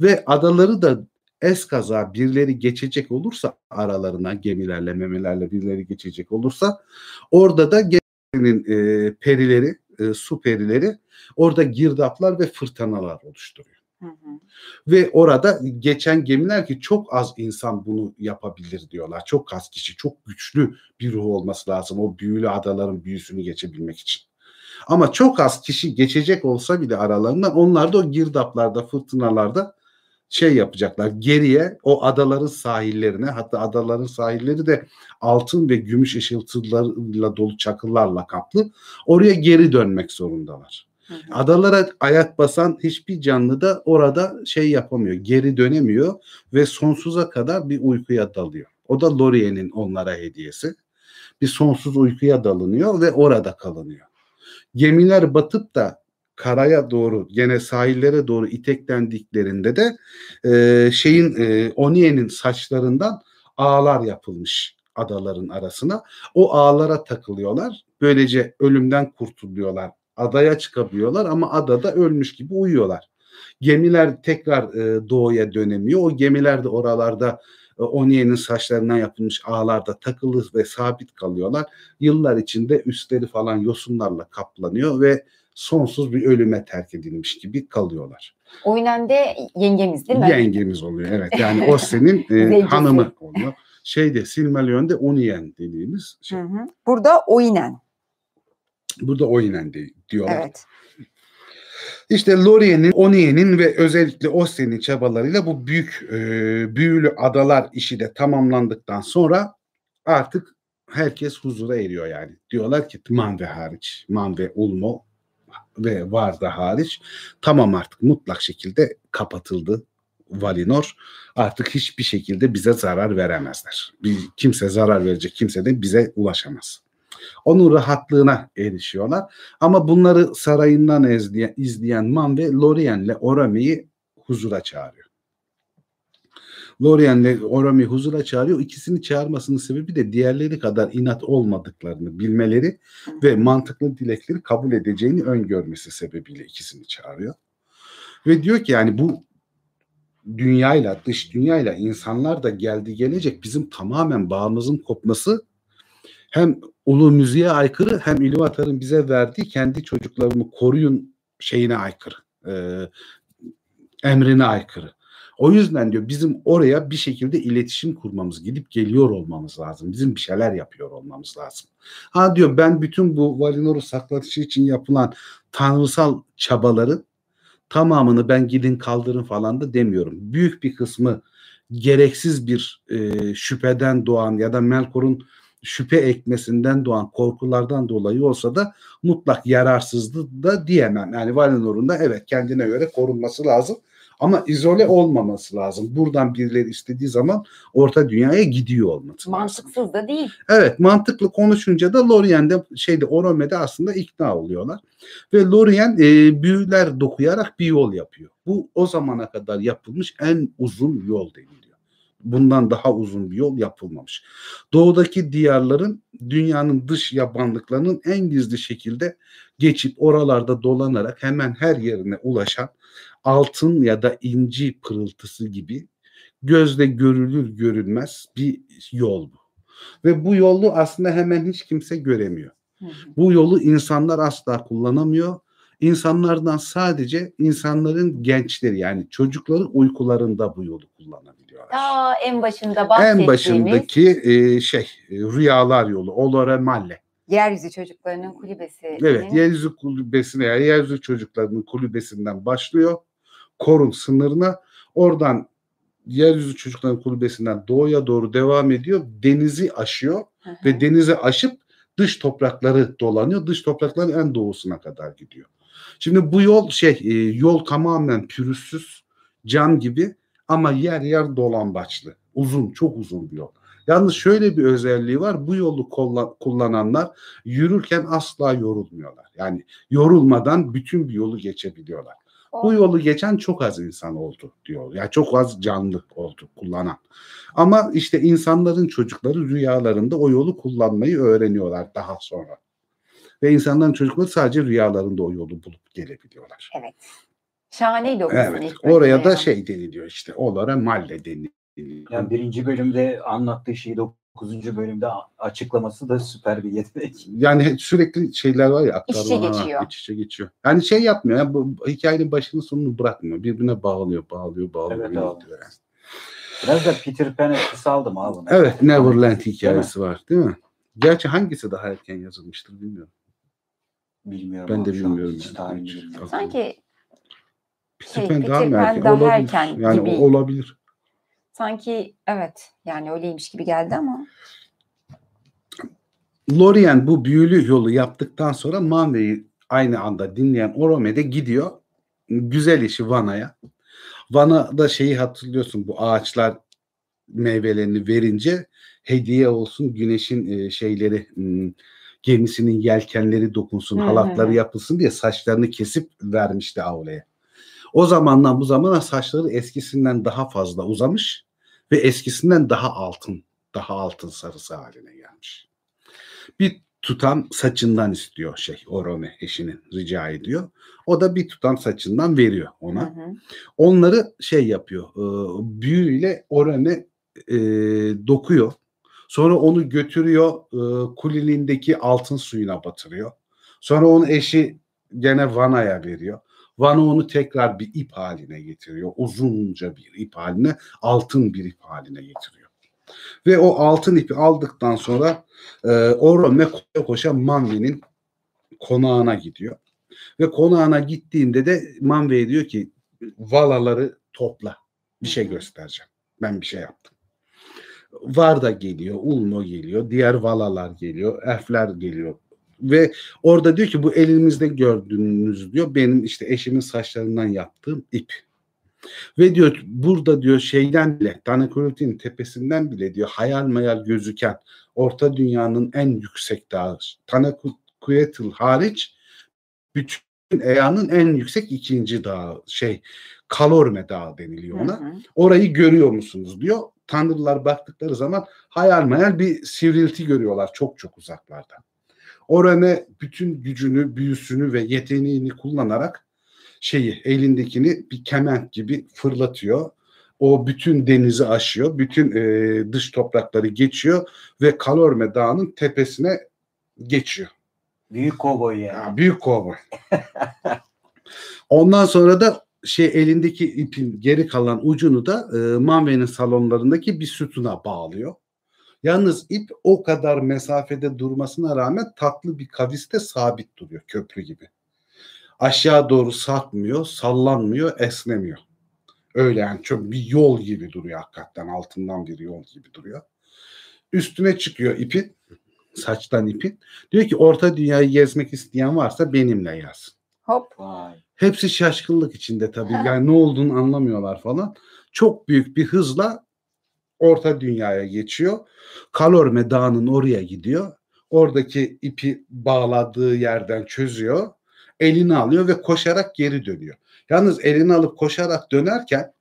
Ve adaları da eskaza birileri geçecek olursa aralarına gemilerle memelerle birileri geçecek olursa orada da geminin e, perileri e, su perileri orada girdaplar ve fırtınalar oluşturuyor. Hı hı. Ve orada geçen gemiler ki çok az insan bunu yapabilir diyorlar. Çok az kişi, çok güçlü bir ruh olması lazım o büyülü adaların büyüsünü geçebilmek için. Ama çok az kişi geçecek olsa bile aralarından onlar da o girdaplarda, fırtınalarda şey yapacaklar. Geriye o adaların sahillerine hatta adaların sahilleri de altın ve gümüş ışıltılarıyla dolu çakıllarla kaplı. Oraya geri dönmek zorundalar. Adalara ayak basan hiçbir canlı da orada şey yapamıyor, geri dönemiyor ve sonsuza kadar bir uykuya dalıyor. O da Lorien'in onlara hediyesi. Bir sonsuz uykuya dalınıyor ve orada kalınıyor. Gemiler batıp da karaya doğru gene sahillere doğru iteklendiklerinde de e, şeyin e, Oniye'nin saçlarından ağlar yapılmış adaların arasına. O ağlara takılıyorlar. Böylece ölümden kurtuluyorlar. Adaya çıkabiliyorlar ama adada ölmüş gibi uyuyorlar. Gemiler tekrar e, doğuya dönemiyor. O gemiler de oralarda e, Oniye'nin saçlarından yapılmış ağlarda takılı ve sabit kalıyorlar. Yıllar içinde üstleri falan yosunlarla kaplanıyor ve sonsuz bir ölüme terk edilmiş gibi kalıyorlar. Oynen de yengemiz değil mi? Yengemiz oluyor evet. Yani o senin e, hanımı oluyor. Şeyde Silmarillion'de Onien dediğimiz şey. Hı hı. Burada Oynen. Burada Oynen de, diyorlar. Evet. İşte Lorien'in, Onien'in ve özellikle Osten'in çabalarıyla bu büyük e, büyülü adalar işi de tamamlandıktan sonra artık herkes huzura eriyor yani. Diyorlar ki Manve hariç, Manve Ulmo ve Varda hariç tamam artık mutlak şekilde kapatıldı Valinor. Artık hiçbir şekilde bize zarar veremezler. Bir, kimse zarar verecek kimse de bize ulaşamaz. Onun rahatlığına erişiyorlar. Ama bunları sarayından izleyen, izleyen Man ve Lorien'le Orami'yi huzura çağırıyor. Lorien'le Orami huzura çağırıyor. İkisini çağırmasının sebebi de diğerleri kadar inat olmadıklarını bilmeleri ve mantıklı dilekleri kabul edeceğini öngörmesi sebebiyle ikisini çağırıyor. Ve diyor ki yani bu dünyayla, dış dünyayla insanlar da geldi gelecek bizim tamamen bağımızın kopması hem ulu müziğe aykırı hem İlvatar'ın bize verdiği kendi çocuklarımı koruyun şeyine aykırı. E, emrine aykırı. O yüzden diyor bizim oraya bir şekilde iletişim kurmamız, gidip geliyor olmamız lazım. Bizim bir şeyler yapıyor olmamız lazım. Ha diyor ben bütün bu Valinor'u saklatışı için yapılan tanrısal çabaların tamamını ben gidin kaldırın falan da demiyorum. Büyük bir kısmı gereksiz bir e, şüpheden doğan ya da Melkor'un şüphe ekmesinden doğan korkulardan dolayı olsa da mutlak yararsızlığı da diyemem. Yani Valinor'un da evet kendine göre korunması lazım. Ama izole olmaması lazım. Buradan birileri istediği zaman orta dünyaya gidiyor olması Mantıksız lazım. da değil. Evet mantıklı konuşunca da Lorient'de şeyde Orome'de aslında ikna oluyorlar. Ve Lorient e, büyüler dokuyarak bir yol yapıyor. Bu o zamana kadar yapılmış en uzun yol deniliyor. Bundan daha uzun bir yol yapılmamış. Doğudaki diyarların dünyanın dış yabanlıklarının en gizli şekilde geçip oralarda dolanarak hemen her yerine ulaşan altın ya da inci pırıltısı gibi gözle görülür görünmez bir yol bu. Ve bu yolu aslında hemen hiç kimse göremiyor. Bu yolu insanlar asla kullanamıyor. İnsanlardan sadece insanların gençleri yani çocukları uykularında bu yolu kullanabiliyorlar. Aa, en başında bahsettiğimiz. En başındaki e, şey e, rüyalar yolu Olore Malle. Yeryüzü çocuklarının kulübesi. Evet, yeryüzü kulübesine yani yeryüzü çocuklarının kulübesinden başlıyor. Korun sınırına oradan yeryüzü çocukların kulübesinden doğuya doğru devam ediyor. Denizi aşıyor hı hı. ve denizi aşıp dış toprakları dolanıyor. Dış toprakların en doğusuna kadar gidiyor. Şimdi bu yol şey e, yol tamamen pürüzsüz cam gibi ama yer yer dolambaçlı. Uzun, çok uzun bir yol. Yalnız şöyle bir özelliği var. Bu yolu kullananlar yürürken asla yorulmuyorlar. Yani yorulmadan bütün bir yolu geçebiliyorlar. Bu yolu geçen çok az insan oldu diyor. Yani çok az canlı oldu kullanan. Ama işte insanların çocukları rüyalarında o yolu kullanmayı öğreniyorlar daha sonra. Ve insanların çocukları sadece rüyalarında o yolu bulup gelebiliyorlar. Evet. Şahaneydi o Evet. Oraya da ya. şey deniliyor işte. Olara malle deniliyor. Yani birinci bölümde anlattığı şeyi dokuzuncu bölümde a- açıklaması da süper bir yetenek. Yani sürekli şeyler var ya İç içe aktarmalar var, geçiyor. iç içe geçiyor. Yani şey yapmıyor. Yani bu hikayenin başını sonunu bırakmıyor. Birbirine bağlıyor, bağlıyor, bağlıyor. Evet, yani. Biraz da Peter Pan etkisi aldım abi. buna. Evet, Neverland Değil hikayesi var, değil mi? Gerçi hangisi daha erken yazılmıştır bilmiyorum. Bilmiyorum. Ben de bilmiyorum Hiç yani. Hiç. Sanki Peter Şey, Pan daha Peter mı Pan erken? daha olabilir. erken yani gibi. olabilir. Sanki evet yani öyleymiş gibi geldi ama Lorien bu büyülü yolu yaptıktan sonra Manve'yi aynı anda dinleyen Orome de gidiyor. Güzel işi Vana'ya. Vana'da şeyi hatırlıyorsun bu ağaçlar meyvelerini verince hediye olsun güneşin e, şeyleri hmm, gemisinin yelkenleri dokunsun halatları yapılsın diye saçlarını kesip vermişti Aule'ye. O zamandan bu zamana saçları eskisinden daha fazla uzamış ve eskisinden daha altın, daha altın sarısı haline gelmiş. Bir tutam saçından istiyor şey Orome eşinin rica ediyor. O da bir tutam saçından veriyor hı ona. hı. Onları şey yapıyor. E, büyüyle Orome e, dokuyor. Sonra onu götürüyor e, kulilindeki altın suyuna batırıyor. Sonra onun eşi gene Vana'ya veriyor. Vana onu tekrar bir ip haline getiriyor. Uzunca bir ip haline, altın bir ip haline getiriyor. Ve o altın ipi aldıktan sonra e, Orome koşa koşa Manve'nin konağına gidiyor. Ve konağına gittiğinde de Manve'ye diyor ki valaları topla. Bir şey göstereceğim. Ben bir şey yaptım. Varda geliyor, Ulmo geliyor, diğer valalar geliyor, elfler geliyor. Ve orada diyor ki bu elimizde gördüğünüz diyor benim işte eşimin saçlarından yaptığım ip. Ve diyor burada diyor şeyden bile Tanakurut'un tepesinden bile diyor hayal meyal gözüken orta dünyanın en yüksek dağı Tanakuyetl hariç bütün Ea'nın en yüksek ikinci dağı şey Kalorme Dağı deniliyor Hı ona. hı. Orayı görüyor musunuz diyor. Tanrılar baktıkları zaman hayal meyal bir sivrilti görüyorlar çok çok uzaklarda. Orane bütün gücünü, büyüsünü ve yeteneğini kullanarak şeyi elindekini bir kement gibi fırlatıyor. O bütün denizi aşıyor, bütün e, dış toprakları geçiyor ve Kalorme Dağı'nın tepesine geçiyor. Büyük kovboy yani. Ya, büyük kovboy. Ondan sonra da şey elindeki ipin geri kalan ucunu da e, Manve'nin salonlarındaki bir sütuna bağlıyor. Yalnız ip o kadar mesafede durmasına rağmen tatlı bir kaviste sabit duruyor köprü gibi. Aşağı doğru sarkmıyor, sallanmıyor, esnemiyor. Öyle yani çok bir yol gibi duruyor hakikaten altından bir yol gibi duruyor. Üstüne çıkıyor ipin, saçtan ipin. Diyor ki orta dünyayı gezmek isteyen varsa benimle yazsın. Hop. Vay. Hepsi şaşkınlık içinde tabii. Yani ne olduğunu anlamıyorlar falan. Çok büyük bir hızla Orta Dünya'ya geçiyor. Kalorme Dağı'nın oraya gidiyor. Oradaki ipi bağladığı yerden çözüyor. Elini alıyor ve koşarak geri dönüyor. Yalnız elini alıp koşarak dönerken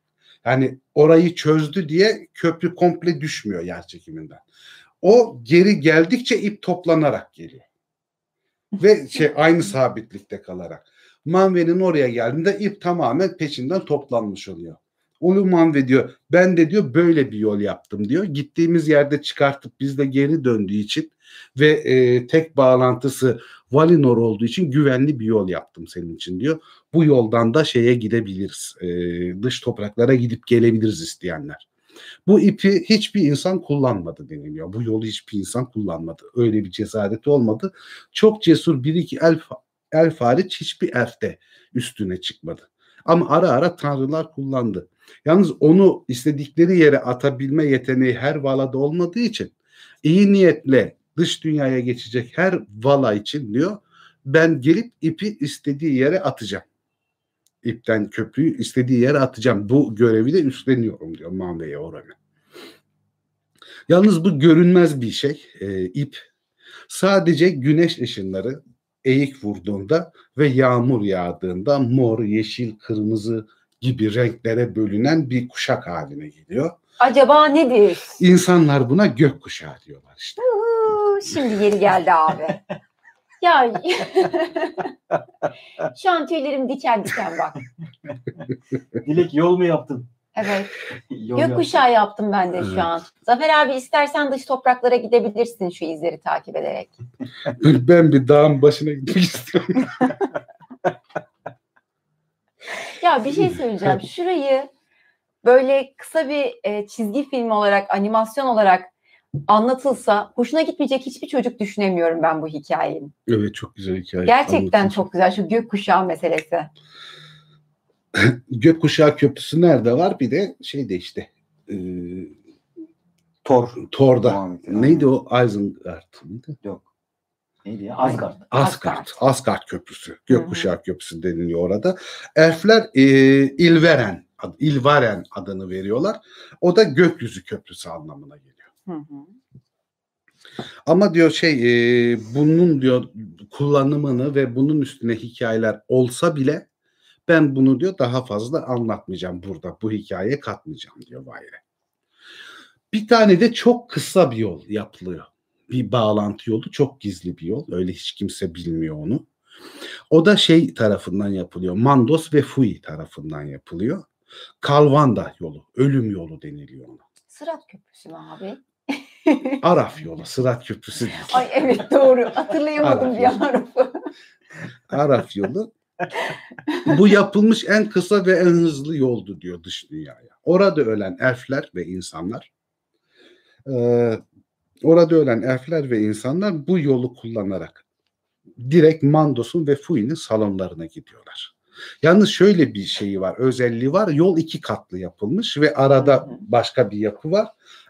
hani orayı çözdü diye köprü komple düşmüyor yer çekiminden. O geri geldikçe ip toplanarak geliyor. Ve şey aynı sabitlikte kalarak. Manve'nin oraya geldiğinde ip tamamen peşinden toplanmış oluyor. Ulu Manve diyor ben de diyor böyle bir yol yaptım diyor. Gittiğimiz yerde çıkartıp bizde geri döndüğü için ve e, tek bağlantısı Valinor olduğu için güvenli bir yol yaptım senin için diyor. Bu yoldan da şeye gidebiliriz. E, dış topraklara gidip gelebiliriz isteyenler. Bu ipi hiçbir insan kullanmadı deniliyor. Bu yolu hiçbir insan kullanmadı. Öyle bir cesareti olmadı. Çok cesur bir iki elf, elf hariç hiçbir elf de üstüne çıkmadı. Ama ara ara tanrılar kullandı. Yalnız onu istedikleri yere atabilme yeteneği her valada olmadığı için iyi niyetle dış dünyaya geçecek her vala için diyor ben gelip ipi istediği yere atacağım. İpten köprüyü istediği yere atacağım. Bu görevi de üstleniyorum diyor Manve'ye oranı. Yalnız bu görünmez bir şey. E, ip sadece güneş ışınları eğik vurduğunda ve yağmur yağdığında mor, yeşil, kırmızı gibi renklere bölünen bir kuşak haline geliyor. Acaba nedir? İnsanlar buna gökkuşağı diyorlar işte. Uuu, Şimdi yeri geldi abi. Ya şu an tüylerim diken diken bak. Dilek yol mu yaptın? Evet. Gökkuşağı yaptım ben de Evet. şu an. Zafer abi istersen dış topraklara gidebilirsin şu izleri takip ederek. Ben bir dağın başına gitmek istiyorum. Ya bir şey söyleyeceğim. Şurayı böyle kısa bir e, çizgi film olarak, animasyon olarak anlatılsa hoşuna gitmeyecek hiçbir çocuk düşünemiyorum ben bu hikayeyi. Evet çok güzel hikaye. Gerçekten Anlatın. çok güzel şu gökkuşağı meselesi. Gökkuşağı Köprüsü nerede var? Bir de şeyde işte e, Thor. Thor'da. Muhammed. Neydi o? Isengard mıydı? Yok. Neydi ya? Asgard. Asgard. Asgard. Asgard Köprüsü. Gökkuşağı Köprüsü deniliyor orada. Elfler e, Ilveren, ad- Ilvaren adını veriyorlar. O da gökyüzü köprüsü anlamına geliyor. Hı hı. Ama diyor şey e, bunun diyor kullanımını ve bunun üstüne hikayeler olsa bile ben bunu diyor daha fazla anlatmayacağım burada. Bu hikayeye katmayacağım diyor Vayre. Bir tane de çok kısa bir yol yapılıyor. Bir bağlantı yolu çok gizli bir yol. Öyle hiç kimse bilmiyor onu. O da şey tarafından yapılıyor. Mandos ve Fui tarafından yapılıyor. Kalvanda yolu, ölüm yolu deniliyor ona. Sırat köprüsü mü abi? Araf yolu, Sırat Köprüsü. Ay evet doğru. Hatırlayamadım Araf bir Araf'ı. Araf yolu. Bu yapılmış en kısa ve en hızlı yoldu diyor dış dünyaya. Orada ölen elfler ve insanlar eee, orada ölen elfler ve insanlar bu yolu kullanarak direkt Mandos'un ve Fui'nin salonlarına gidiyorlar. Yalnız şöyle bir şeyi var, özelliği var. Yol iki katlı yapılmış ve arada başka bir yapı var.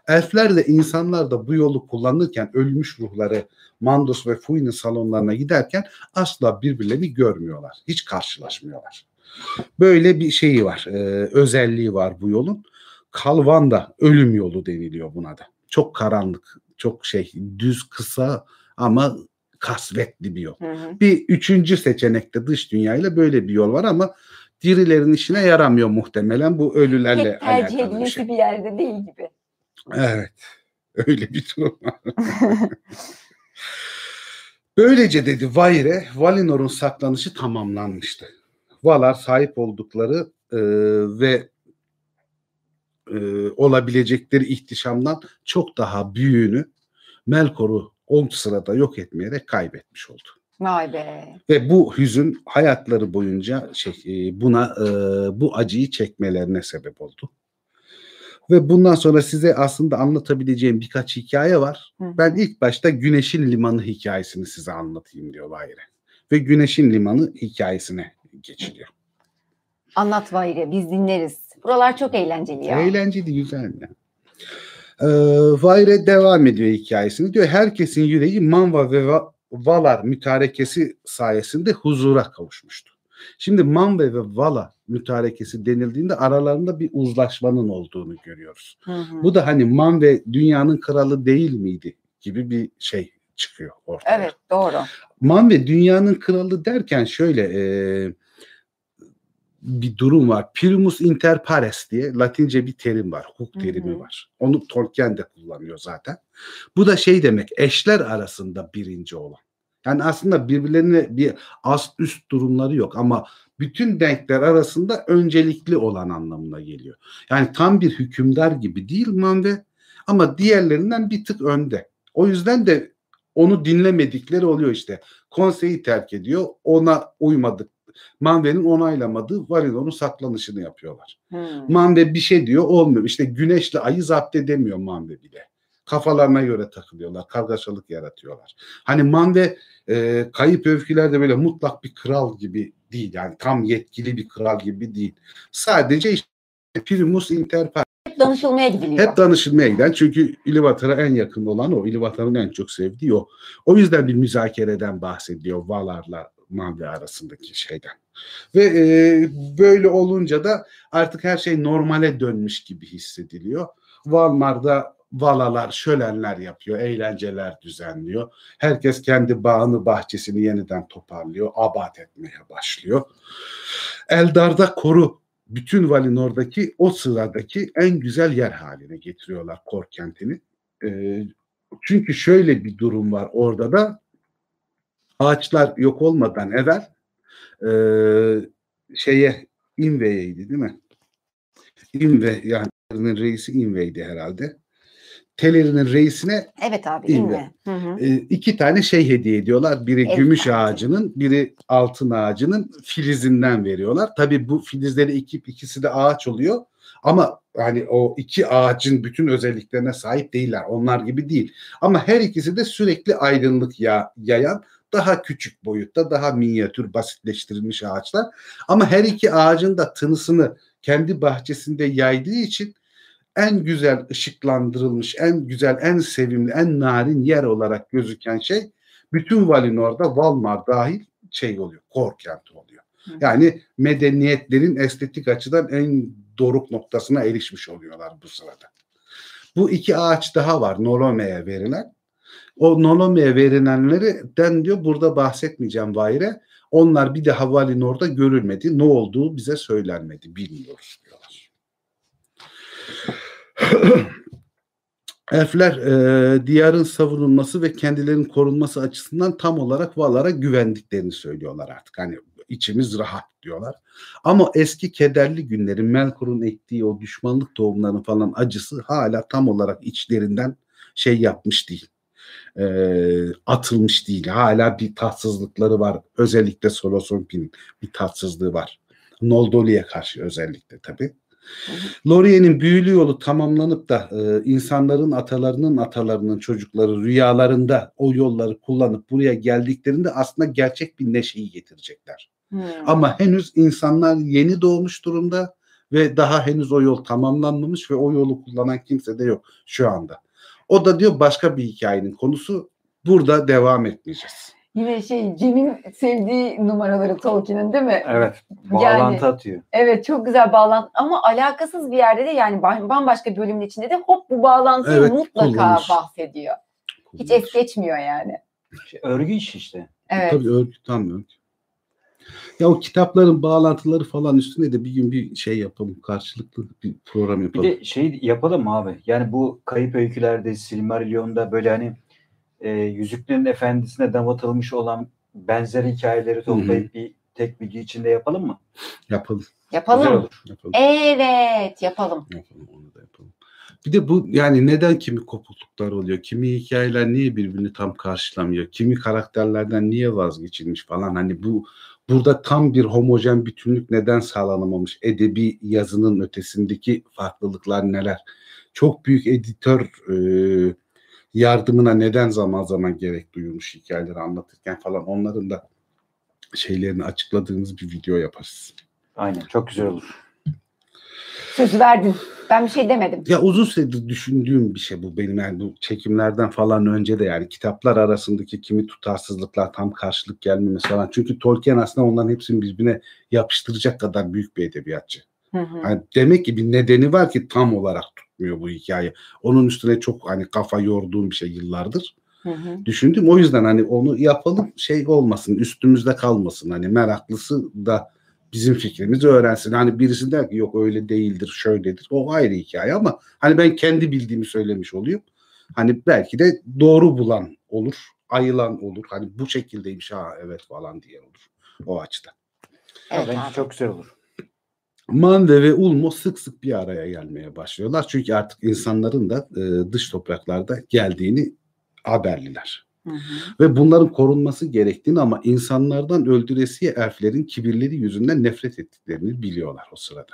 Elfler de insanlar da bu yolu kullanırken ölmüş ruhları Mandos ve Fui'nin salonlarına giderken asla birbirlerini görmüyorlar. Hiç karşılaşmıyorlar. Böyle bir şeyi var, e, özelliği var bu yolun. Kalvanda ölüm yolu deniliyor buna da. Çok karanlık, çok şey düz kısa ama kasvetli bir yol. Hı hı. Bir üçüncü seçenekte dış dünyayla böyle bir yol var ama dirilerin işine yaramıyor muhtemelen. Bu ölülerle Pek tercih alakalı bir edilesi şey. bir yerde değil gibi. Evet. Öyle bir durum. Böylece dedi Vayre, Valinor'un saklanışı tamamlanmıştı. Valar sahip oldukları e, ve e, olabilecekleri ihtişamdan çok daha büyüğünü Melkor'u o sırada yok etmeyerek kaybetmiş oldu. Vay be. Ve bu hüzün hayatları boyunca şey, e, buna e, bu acıyı çekmelerine sebep oldu. Ve bundan sonra size aslında anlatabileceğim birkaç hikaye var. Hı. Ben ilk başta Güneşin Limanı hikayesini size anlatayım diyor Vayre. Ve Güneşin Limanı hikayesine geçiliyor. Anlat Vayri biz dinleriz. Buralar çok eğlenceli ya. Eğlenceli, güzel. ya. Ee, Vayre devam ediyor hikayesini. Diyor herkesin yüreği Manva ve Va- Valar mütarekesi sayesinde huzura kavuşmuştu. Şimdi Manve ve Vala mütarekesi denildiğinde aralarında bir uzlaşmanın olduğunu görüyoruz. Hı hı. Bu da hani Manve dünyanın kralı değil miydi gibi bir şey çıkıyor ortaya. Evet doğru. Manve dünyanın kralı derken şöyle e, bir durum var. Primus inter pares diye Latince bir terim var. Hukuk Hı terimi hı. var. Onu Tolkien de kullanıyor zaten. Bu da şey demek eşler arasında birinci olan. Yani aslında birbirlerine bir ast üst durumları yok ama bütün denkler arasında öncelikli olan anlamına geliyor. Yani tam bir hükümdar gibi değil Manve ama diğerlerinden bir tık önde. O yüzden de onu dinlemedikleri oluyor işte. Konseyi terk ediyor. Ona uymadık. Manve'nin onaylamadığı Valinor'un saklanışını yapıyorlar. Hı. Manve bir şey diyor olmuyor. İşte güneşle ayı zapt edemiyor Manve bile. Kafalarına göre takılıyorlar. Kargaşalık yaratıyorlar. Hani Manve e, kayıp övgülerde böyle mutlak bir kral gibi değil. Yani tam yetkili bir kral gibi değil. Sadece işte primus inter pares. Hep danışılmaya gidiliyor. Hep danışılmaya giden çünkü İlivatar'a en yakın olan o. İlivatar'ın en çok sevdiği o. O yüzden bir müzakereden bahsediyor Valar'la Manve arasındaki şeyden. Ve e, böyle olunca da artık her şey normale dönmüş gibi hissediliyor. Valmar'da valalar, şölenler yapıyor, eğlenceler düzenliyor. Herkes kendi bağını, bahçesini yeniden toparlıyor, abat etmeye başlıyor. Eldar'da koru bütün Valinor'daki o sıradaki en güzel yer haline getiriyorlar Kor kentini. E, çünkü şöyle bir durum var orada da ağaçlar yok olmadan evvel e, şeye Inve'ydi değil mi? Inve yani reisi Inve'ydi herhalde. Tellerinin reisine Evet abi. Hı hı. e, iki tane şey hediye ediyorlar. Biri Evet. gümüş ağacının, biri altın ağacının filizinden veriyorlar. Tabii bu filizleri ekip ikisi de ağaç oluyor. Ama hani o iki ağacın bütün özelliklerine sahip değiller. Onlar gibi değil. Ama her ikisi de sürekli aydınlık ya, yayan daha küçük boyutta, daha minyatür, basitleştirilmiş ağaçlar. Ama her iki ağacın da tınısını kendi bahçesinde yaydığı için en güzel ışıklandırılmış, en güzel, en sevimli, en narin yer olarak gözüken şey bütün Valinor'da Valmar dahil şey oluyor, kor kenti oluyor. Hı. Yani medeniyetlerin estetik açıdan en doruk noktasına erişmiş oluyorlar bu sırada. Bu iki ağaç daha var Nolome'ye verilen. O Nolome'ye verilenlerden diyor burada bahsetmeyeceğim Vahire. Onlar bir daha Valinor'da görülmedi. Ne olduğu bize söylenmedi. Bilmiyoruz diyorlar. Elfler e, diyarın savunulması ve kendilerinin korunması açısından tam olarak Valar'a güvendiklerini söylüyorlar artık. Hani içimiz rahat diyorlar. Ama eski kederli günlerin Melkor'un ektiği o düşmanlık tohumlarının falan acısı hala tam olarak içlerinden şey yapmış değil. E, atılmış değil. Hala bir tatsızlıkları var. Özellikle Solosompi'nin bir tatsızlığı var. Noldoli'ye karşı özellikle tabii. Lorien'in büyülü yolu tamamlanıp da e, insanların atalarının atalarının çocukları rüyalarında o yolları kullanıp buraya geldiklerinde aslında gerçek bir neşeyi getirecekler. Hı. Ama henüz insanlar yeni doğmuş durumda ve daha henüz o yol tamamlanmamış ve o yolu kullanan kimse de yok şu anda. O da diyor başka bir hikayenin konusu. Burada devam etmeyeceğiz. Yine şey Cem'in sevdiği numaraları Tolkien'in değil mi? Evet. Yani- Bağlantı atıyor. Evet çok güzel bağlantı ama alakasız bir yerde de yani ba- bambaşka bölümün içinde de hop bu bağlantıyı Evet, mutlaka kullanmış. bahsediyor. Hiç es geçmiyor yani. Şey, örgü işi işte. Evet. Tabii örgü tam örgü. Ya o kitapların bağlantıları falan üstüne de bir gün bir şey yapalım. Karşılıklı bir program Bir yapalım. de şey yapalım abi? Yani bu kayıp öykülerde Silmarillion'da böyle hani e, Yüzüklerin Efendisi'ne damatılmış olan benzer hikayeleri toplayıp bir tek video içinde yapalım mı? Yapalım. Güzel Yapalım. olur. Yapalım. Evet yapalım. Yapalım. Onu da yapalım. Bir de bu yani neden kimi kopukluklar oluyor? Kimi hikayeler niye birbirini tam karşılamıyor? Kimi karakterlerden niye vazgeçilmiş falan. Hani bu burada tam bir homojen bütünlük neden sağlanamamış? Edebi yazının ötesindeki farklılıklar neler? Çok büyük editör e, yardımına neden zaman zaman gerek duyulmuş hikayeleri anlatırken falan onların da şeylerini açıkladığımız bir video yaparız. Aynen. Çok güzel olur. Sözü verdin. Ben bir şey demedim. Ya uzun süredir düşündüğüm bir şey bu benim yani bu çekimlerden falan önce de yani kitaplar arasındaki kimi tutarsızlıklar tam karşılık gelmemesi falan. Çünkü Tolkien aslında onların hepsini birbirine yapıştıracak kadar büyük bir edebiyatçı. Hı hı. Yani demek ki bir nedeni var ki tam olarak tutmuyor bu hikaye. Onun üstüne çok hani kafa yorduğum bir şey yıllardır. Hı hı. Düşündüm o yüzden hani onu yapalım şey olmasın üstümüzde kalmasın hani meraklısı da bizim fikrimizi öğrensin. Hani birisi der ki yok öyle değildir şöyledir o ayrı hikaye ama hani ben kendi bildiğimi söylemiş olayım. Hani belki de doğru bulan olur ayılan olur hani bu şekildeymiş ha evet falan diye olur o açıdan. Evet Bence çok güzel olur. Manve ve Ulmo sık sık bir araya gelmeye başlıyorlar. Çünkü artık insanların da e, dış topraklarda geldiğini haberliler. Hı hı. Ve bunların korunması gerektiğini ama insanlardan öldüresiye elflerin kibirleri yüzünden nefret ettiklerini biliyorlar o sırada.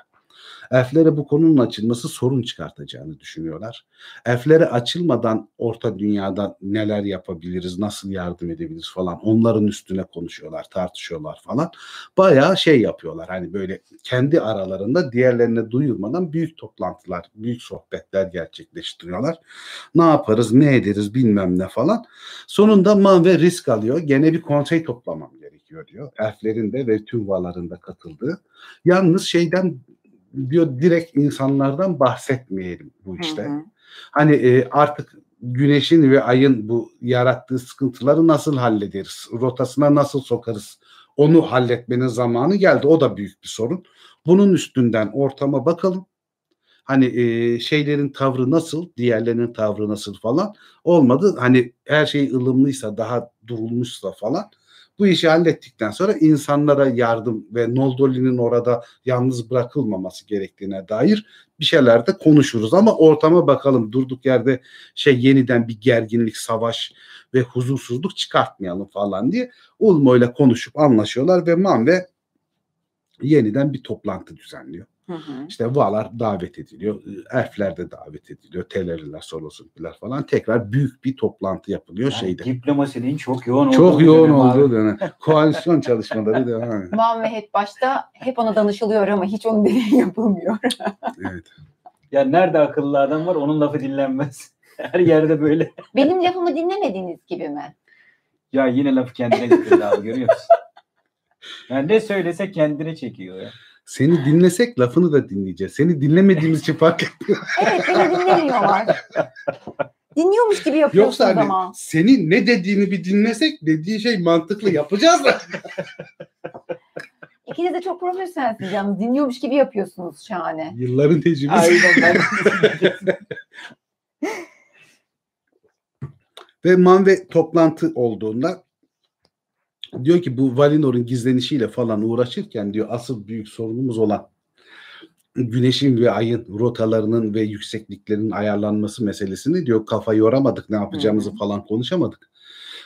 Elflere bu konunun açılması sorun çıkartacağını düşünüyorlar. Elflere açılmadan orta dünyada neler yapabiliriz, nasıl yardım edebiliriz falan onların üstüne konuşuyorlar, tartışıyorlar falan. Bayağı şey yapıyorlar hani böyle kendi aralarında diğerlerine duyurmadan büyük toplantılar, büyük sohbetler gerçekleştiriyorlar. Ne yaparız, ne ederiz bilmem ne falan. Sonunda Manve risk alıyor. Gene bir konsey toplamam gerekiyor diyor. Elflerin de ve tüm vaların da katıldığı. Yalnız şeyden diyor direkt insanlardan bahsetmeyelim bu işte. Hı hı. Hani e, artık güneşin ve ayın bu yarattığı sıkıntıları nasıl hallederiz? Rotasına nasıl sokarız? Onu halletmenin zamanı geldi. O da büyük bir sorun. Bunun üstünden ortama bakalım. Hani e, şeylerin tavrı nasıl, diğerlerinin tavrı nasıl falan olmadı. Hani her şey ılımlıysa, daha durulmuşsa falan bu işi hallettikten sonra insanlara yardım ve Noldoli'nin orada yalnız bırakılmaması gerektiğine dair bir şeyler de konuşuruz ama ortama bakalım durduk yerde şey yeniden bir gerginlik, savaş ve huzursuzluk çıkartmayalım falan diye Ulmo ile konuşup anlaşıyorlar ve Manve yeniden bir toplantı düzenliyor. Hı hı. İşte Valar davet ediliyor. Elfler de davet ediliyor. Teleriler, Solosunkiler falan. Tekrar büyük bir toplantı yapılıyor yani şeyde. Diplomasinin çok yoğun olduğu Çok yoğun olduğu dönem. Koalisyon çalışmaları devam ediyor. Ve hep başta hep ona danışılıyor ama hiç onun dediği yapılmıyor. evet. Ya nerede akıllı adam var onun lafı dinlenmez. Her yerde böyle. Benim lafımı dinlemediğiniz gibi mi? Ya yine lafı kendine getirdi abi görüyor musun? Yani ne söylese kendine çekiyor ya. Seni dinlesek lafını da dinleyeceğiz. Seni dinlemediğimiz için fark etmiyor. evet beni dinlemiyorlar. Dinliyormuş gibi yapıyorsun Yoksa hani ama. senin ne dediğini bir dinlesek dediği şey mantıklı yapacağız da. İkiniz de çok profesyonelsiniz yalnız. Dinliyormuş gibi yapıyorsunuz şahane. Yılların tecrübesi. Aynen Ve Manve toplantı olduğunda diyor ki bu Valinor'un gizlenişiyle falan uğraşırken diyor asıl büyük sorunumuz olan güneşin ve ayın rotalarının ve yüksekliklerinin ayarlanması meselesini diyor kafa yoramadık ne yapacağımızı hmm. falan konuşamadık.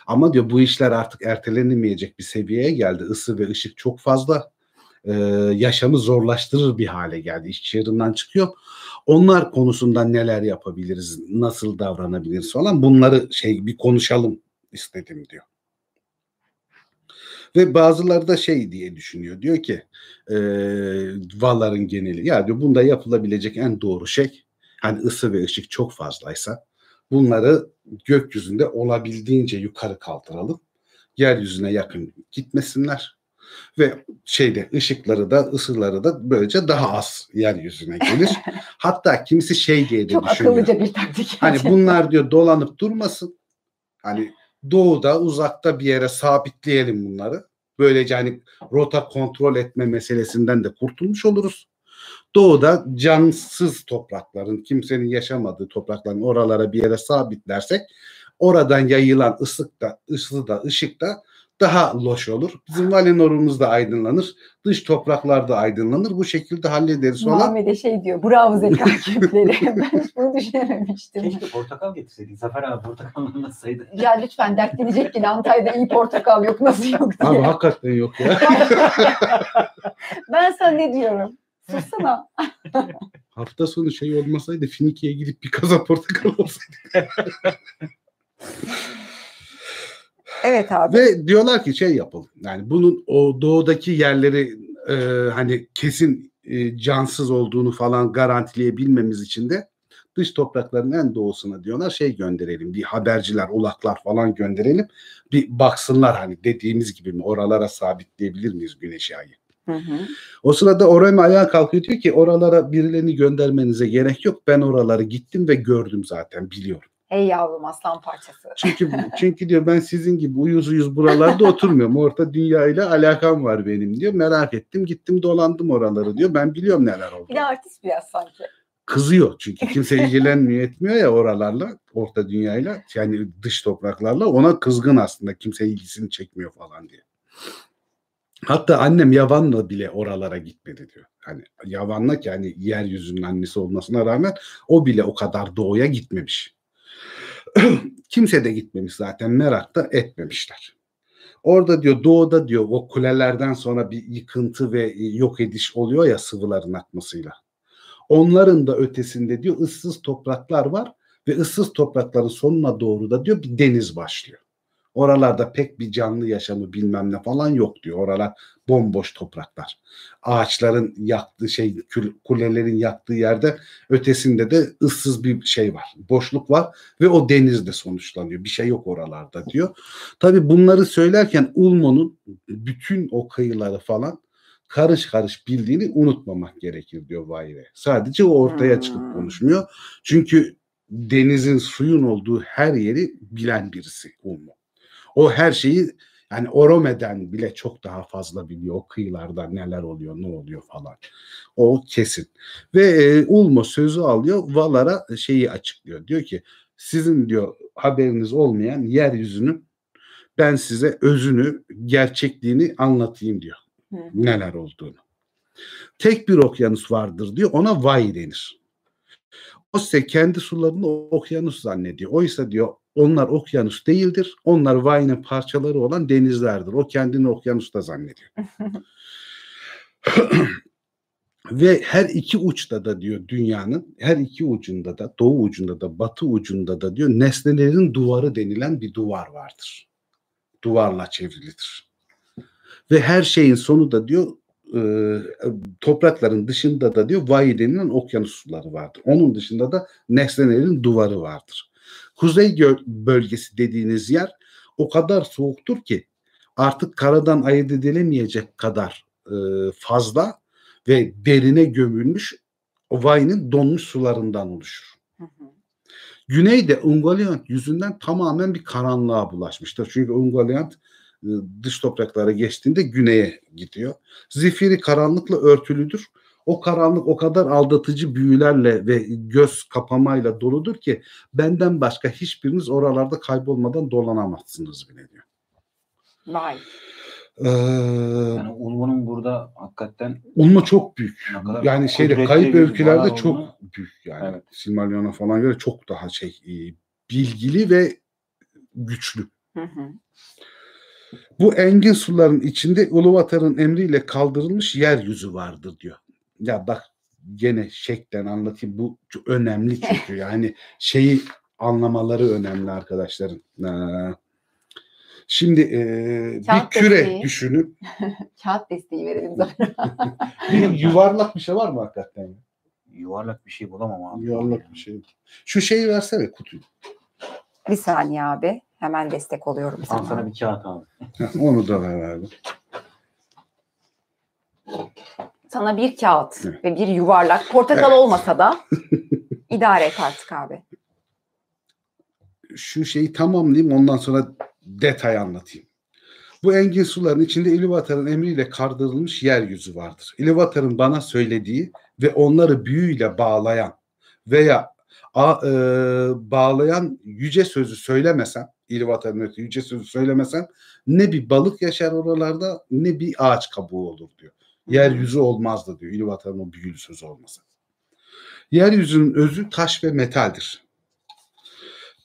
Ama diyor bu işler artık ertelenemeyecek bir seviyeye geldi. Isı ve ışık çok fazla e, yaşamı zorlaştırır bir hale geldi. İş çığırından çıkıyor. Onlar konusunda neler yapabiliriz, nasıl davranabiliriz falan bunları şey bir konuşalım istedim diyor. Ve bazıları da şey diye düşünüyor. Diyor ki e, Valların geneli ya diyor bunda yapılabilecek en doğru şey hani ısı ve ışık çok fazlaysa bunları gökyüzünde olabildiğince yukarı kaldıralım. Yeryüzüne yakın gitmesinler ve şeyde ışıkları da ısıları da böylece daha az yeryüzüne gelir. Hatta kimisi şey diye de Çok düşünüyor. akıllıca bir taktik. Hani bunlar diyor dolanıp durmasın. Hani doğuda uzakta bir yere sabitleyelim bunları. Böylece hani rota kontrol etme meselesinden de kurtulmuş oluruz. Doğuda cansız toprakların, kimsenin yaşamadığı toprakların oralara bir yere sabitlersek oradan yayılan ısık da, ısı da, ışık da daha loş olur. Bizim Valinor'umuz da aydınlanır. Dış topraklar da aydınlanır. Bu şekilde hallederiz falan. Muhammed'e şey diyor. Bravo zeka küpleri. ben hiç bunu düşünememiştim. Keşke portakal getirseydin. Zafer abi portakal anlatsaydı. Ya lütfen dertlenecek ki Antalya'da iyi portakal yok nasıl yok diye. Abi hakikaten yok ya. ben sana ne diyorum? Sussana. Hafta sonu şey olmasaydı Finiki'ye gidip bir kaza portakal olsaydı. Evet abi. Ve diyorlar ki şey yapalım. Yani bunun o doğudaki yerleri e, hani kesin e, cansız olduğunu falan garantileyebilmemiz için de dış toprakların en doğusuna diyorlar şey gönderelim. Bir haberciler, ulaklar falan gönderelim. Bir baksınlar hani dediğimiz gibi mi oralara sabitleyebilir miyiz güneşi ayı? Hı hı. O sırada Orem ayağa kalkıyor diyor ki oralara birilerini göndermenize gerek yok. Ben oraları gittim ve gördüm zaten biliyorum. Ey yavrum aslan parçası. Çünkü çünkü diyor ben sizin gibi uyuz uyuz buralarda oturmuyorum. Orta dünya ile alakam var benim diyor. Merak ettim gittim dolandım oraları diyor. Ben biliyorum neler oldu. Bir de artist biraz sanki. Kızıyor çünkü kimse ilgilenmiyor etmiyor ya oralarla orta dünyayla yani dış topraklarla ona kızgın aslında kimse ilgisini çekmiyor falan diye. Hatta annem Yavan'la bile oralara gitmedi diyor. Hani Yavan'la ki hani yeryüzünün annesi olmasına rağmen o bile o kadar doğuya gitmemiş. Kimse de gitmemiş zaten merak da etmemişler. Orada diyor doğuda diyor o kulelerden sonra bir yıkıntı ve yok ediş oluyor ya sıvıların akmasıyla. Onların da ötesinde diyor ıssız topraklar var ve ıssız toprakların sonuna doğru da diyor bir deniz başlıyor. Oralarda pek bir canlı yaşamı bilmem ne falan yok diyor. Oralar bomboş topraklar. Ağaçların yaktığı şey kulelerin yaktığı yerde ötesinde de ıssız bir şey var. Boşluk var ve o denizde sonuçlanıyor. Bir şey yok oralarda diyor. Tabi bunları söylerken Ulmo'nun bütün o kıyıları falan karış karış bildiğini unutmamak gerekir diyor Vayre. Sadece o ortaya çıkıp hmm. konuşmuyor. Çünkü denizin suyun olduğu her yeri bilen birisi Ulmo. O her şeyi yani Orome'den bile çok daha fazla biliyor. O kıyılarda neler oluyor, ne oluyor falan. O kesin. Ve e, Ulmo sözü alıyor. Valar'a şeyi açıklıyor. Diyor ki sizin diyor haberiniz olmayan yeryüzünün ben size özünü, gerçekliğini anlatayım diyor. Hı. Neler olduğunu. Tek bir okyanus vardır diyor. Ona Vay denir. O ise kendi sularını okyanus zannediyor. Oysa diyor onlar okyanus değildir. Onlar Vay'ın parçaları olan denizlerdir. O kendini okyanusta zannediyor. Ve her iki uçta da diyor dünyanın her iki ucunda da doğu ucunda da batı ucunda da diyor nesnelerin duvarı denilen bir duvar vardır. Duvarla çevrilidir. Ve her şeyin sonu da diyor e, toprakların dışında da diyor Vayi denilen okyanus suları vardır. Onun dışında da nesnelerin duvarı vardır. Kuzey bölgesi dediğiniz yer o kadar soğuktur ki artık karadan ayırt edilemeyecek kadar e, fazla ve derine gömülmüş o Vay'ın donmuş sularından oluşur. Hı hı. Güneyde Ungoliant yüzünden tamamen bir karanlığa bulaşmıştır. Çünkü Ungoliant e, dış topraklara geçtiğinde güneye gidiyor. Zifiri karanlıkla örtülüdür. O karanlık o kadar aldatıcı büyülerle ve göz kapamayla doludur ki benden başka hiçbiriniz oralarda kaybolmadan dolanamazsınız bile diyor. Vay. Ee, Yani Ulmo'nun burada hakikaten Ulma çok büyük. Yani şeyde kayıp öykülerde çok olduğunu- büyük yani. Evet. Silmarillion'a falan göre çok daha şey e, bilgili ve güçlü. Hı hı. Bu engin suların içinde Uluvatar'ın emriyle kaldırılmış yeryüzü vardır diyor. Ya bak gene şeklen anlatayım. Bu çok önemli çünkü yani şeyi anlamaları önemli arkadaşların. Ee, Şimdi e, bir Kağıt küre desteği. düşünün. Kağıt desteği verelim zaten. Bir yuvarlak bir şey var mı hakikaten? yuvarlak bir şey bulamam abi. Yuvarlak bir şey. Şu şeyi versene kutuyu. bir saniye abi. Hemen destek oluyorum Al sana. sana bir kağıt abi. Onu da ver abi. Sana bir kağıt Evet. ve bir yuvarlak. Portakal olmasa da idare et artık abi. şu şeyi tamamlayayım ondan sonra detay anlatayım. Bu engin suların içinde İluvatar'ın emriyle kardırılmış yeryüzü vardır. İluvatar'ın bana söylediği ve onları büyüyle bağlayan veya a- e, bağlayan yüce sözü söylemesem, İluvatar'ın ötü yüce sözü söylemesem ne bir balık yaşar oralarda ne bir ağaç kabuğu olur diyor. Yeryüzü olmazdı diyor İluvatar'ın o büyülü sözü olmasa. Yeryüzünün özü taş ve metaldir.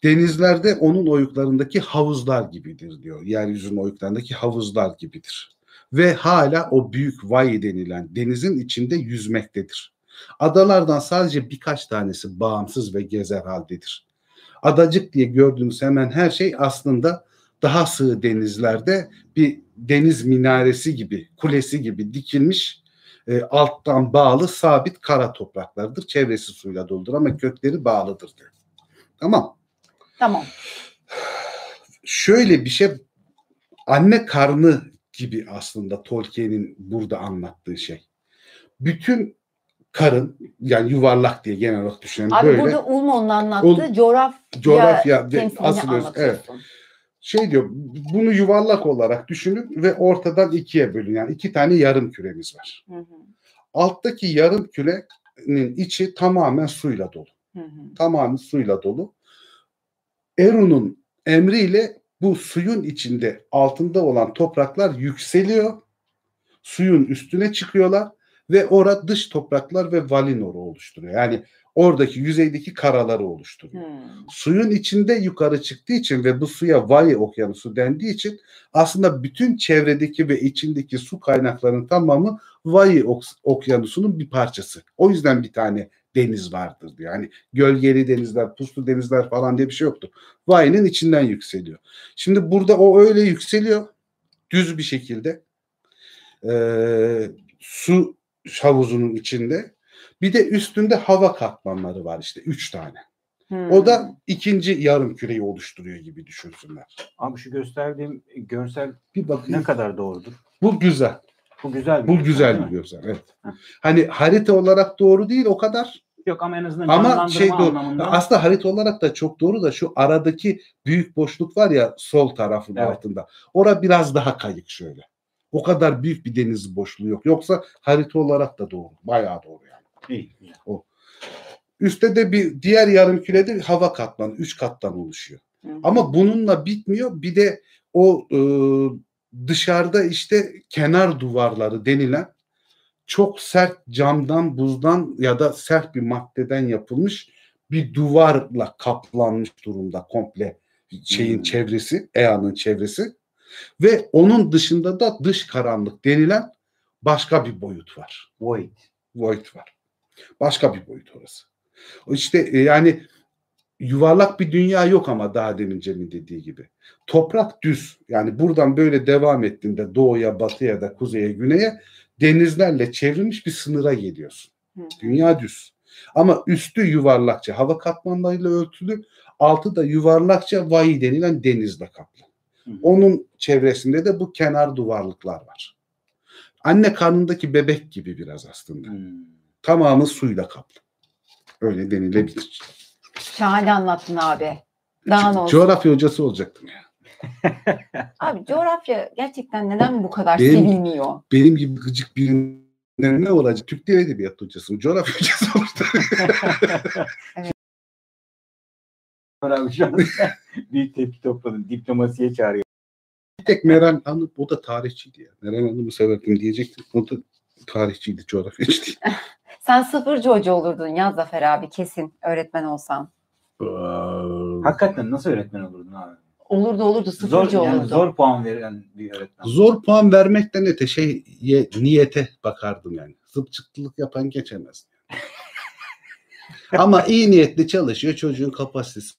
Denizlerde onun oyuklarındaki havuzlar gibidir diyor. Yeryüzünün oyuklarındaki havuzlar gibidir. Ve hala o büyük Vayi denilen denizin içinde yüzmektedir. Adalardan sadece birkaç tanesi bağımsız ve gezer haldedir. Adacık diye gördüğünüz hemen her şey aslında daha sığ denizlerde bir deniz minaresi gibi, kulesi gibi dikilmiş e, alttan bağlı sabit kara topraklardır. Çevresi suyla doludur ama kökleri bağlıdır diyor. Tamam. Tamam. şöyle bir şey anne karnı gibi aslında Tolkien'in burada anlattığı şey. Bütün karın yani yuvarlak diye genel olarak düşünelim Abi böyle burada Ulmo'nun anlattığı Ul- coğrafya, coğrafya temsilini asıl öz- anlatıyorsun. Şey diyor bunu yuvarlak olarak düşünün ve ortadan ikiye bölün yani iki tane yarım küremiz var. Hı hı, Alttaki yarım kürenin içi tamamen suyla dolu. hı hı. Tamamen suyla dolu. Eru'nun emriyle bu suyun içinde altında olan topraklar yükseliyor. Suyun üstüne çıkıyorlar ve orada dış topraklar ve Valinor'u oluşturuyor. Yani oradaki yüzeydeki karaları oluşturuyor. Hı. Suyun içinde yukarı çıktığı için ve bu suya Vayi okyanusu dendiği için aslında bütün çevredeki ve içindeki su kaynaklarının tamamı Vayi ok- okyanusunun bir parçası. O yüzden bir tane deniz vardır diyor. Yani gölgeli denizler, puslu denizler falan diye bir şey yoktur. Vayi'nin içinden yükseliyor. Şimdi burada o öyle yükseliyor düz bir şekilde. Ee, su havuzunun içinde. Bir de üstünde hava katmanları var işte üç tane. Hı. O da ikinci yarım küreyi oluşturuyor gibi düşünsünler. Abi şu gösterdiğim görsel Bir bakayım. ne kadar doğrudur? Bu güzel. Bu güzel bir Bu görsel, güzel bir görsel. Evet. Hani harita olarak doğru değil o kadar Yok ama en azından Ama şey doğru. anlamında. Aslında harita olarak da çok doğru da şu aradaki büyük boşluk var ya sol tarafın Evet. altında. Ora biraz daha kayık şöyle. O kadar büyük bir deniz boşluğu yok. Yoksa harita olarak da doğru. Bayağı doğru yani. İyi, güzel. Üstte de bir diğer yarım kürede hava katmanı. Üç kattan oluşuyor. Hı hı. Ama bununla bitmiyor. Bir de o e, dışarıda işte kenar duvarları denilen çok sert camdan, buzdan ya da sert bir maddeden yapılmış bir duvarla kaplanmış durumda komple şeyin Hmm. çevresi, EA'nın çevresi ve onun dışında da dış karanlık denilen başka bir boyut var. Void. Void var. Başka bir boyut orası. O İşte e, yani yuvarlak bir dünya yok ama daha demin Cem'in dediği gibi. Toprak düz. Yani buradan böyle devam ettiğinde doğuya, batıya da kuzeye, güneye denizlerle çevrilmiş bir sınıra geliyorsun. Hı. Dünya düz. Ama üstü yuvarlakça hava katmanlarıyla örtülü, altı da yuvarlakça vayi denilen denizle kaplı. Onun çevresinde de bu kenar duvarlıklar var. Anne karnındaki bebek gibi biraz aslında. Hmm. Tamamı suyla kaplı. Öyle denilebilir. Şahane anlattın abi. Daha ne olsun. Coğrafya hocası olacaktım ya. Abi coğrafya gerçekten neden bu kadar Benim- sevilmiyor? Benim gibi gıcık birinin ne olacak? Türk Dil Edebiyatı hocası mı? Coğrafya hocası olurdu. Bravo şu an büyük tepki topladın. Diplomasiye çağırıyor. Bir tek Meral Hanım, o da tarihçiydi ya. Meral Hanım'ı severdim diyecektim. O da tarihçiydi, coğrafyacı değil. Sen sıfırcı hoca olurdun ya Zafer abi kesin öğretmen olsan. Hakikaten nasıl öğretmen olurdun abi? Olurdu olurdu Zor, sıfırcı yani olurdu. zor puan veren bir öğretmen. Zor puan vermekten öte şey ye- niyete bakardım yani. Zıpçıklık yapan geçemez. Ama iyi niyetli çalışıyor. Çocuğun kapasitesi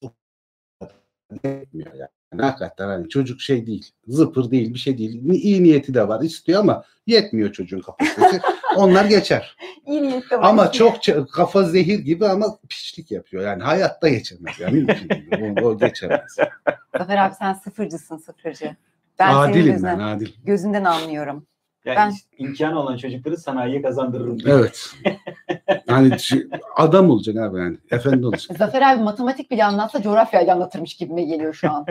yetmiyor yani. Hakikaten hani çocuk şey değil. Zıpır değil bir şey değil. İyi niyeti de var istiyor ama yetmiyor çocuğun kapasitesi. Onlar geçer. İyi niyetli var. Ama çok ç- kafa zehir gibi ama piçlik yapıyor. Yani hayatta geçemez. Yani mümkün değil. O, o geçemez. Zafer abi sen sıfırcısın sıfırcı. Ben senin Adilim gözünden, ben adil. gözünden anlıyorum. Yani Ben- işte imkanı olan çocukları sanayiye kazandırırım. diye. Evet. Yani şu- adam olacaksın abi yani. Efendi olacaksın. Zafer abi matematik bile anlatsa coğrafyayla anlatırmış gibime geliyor şu an.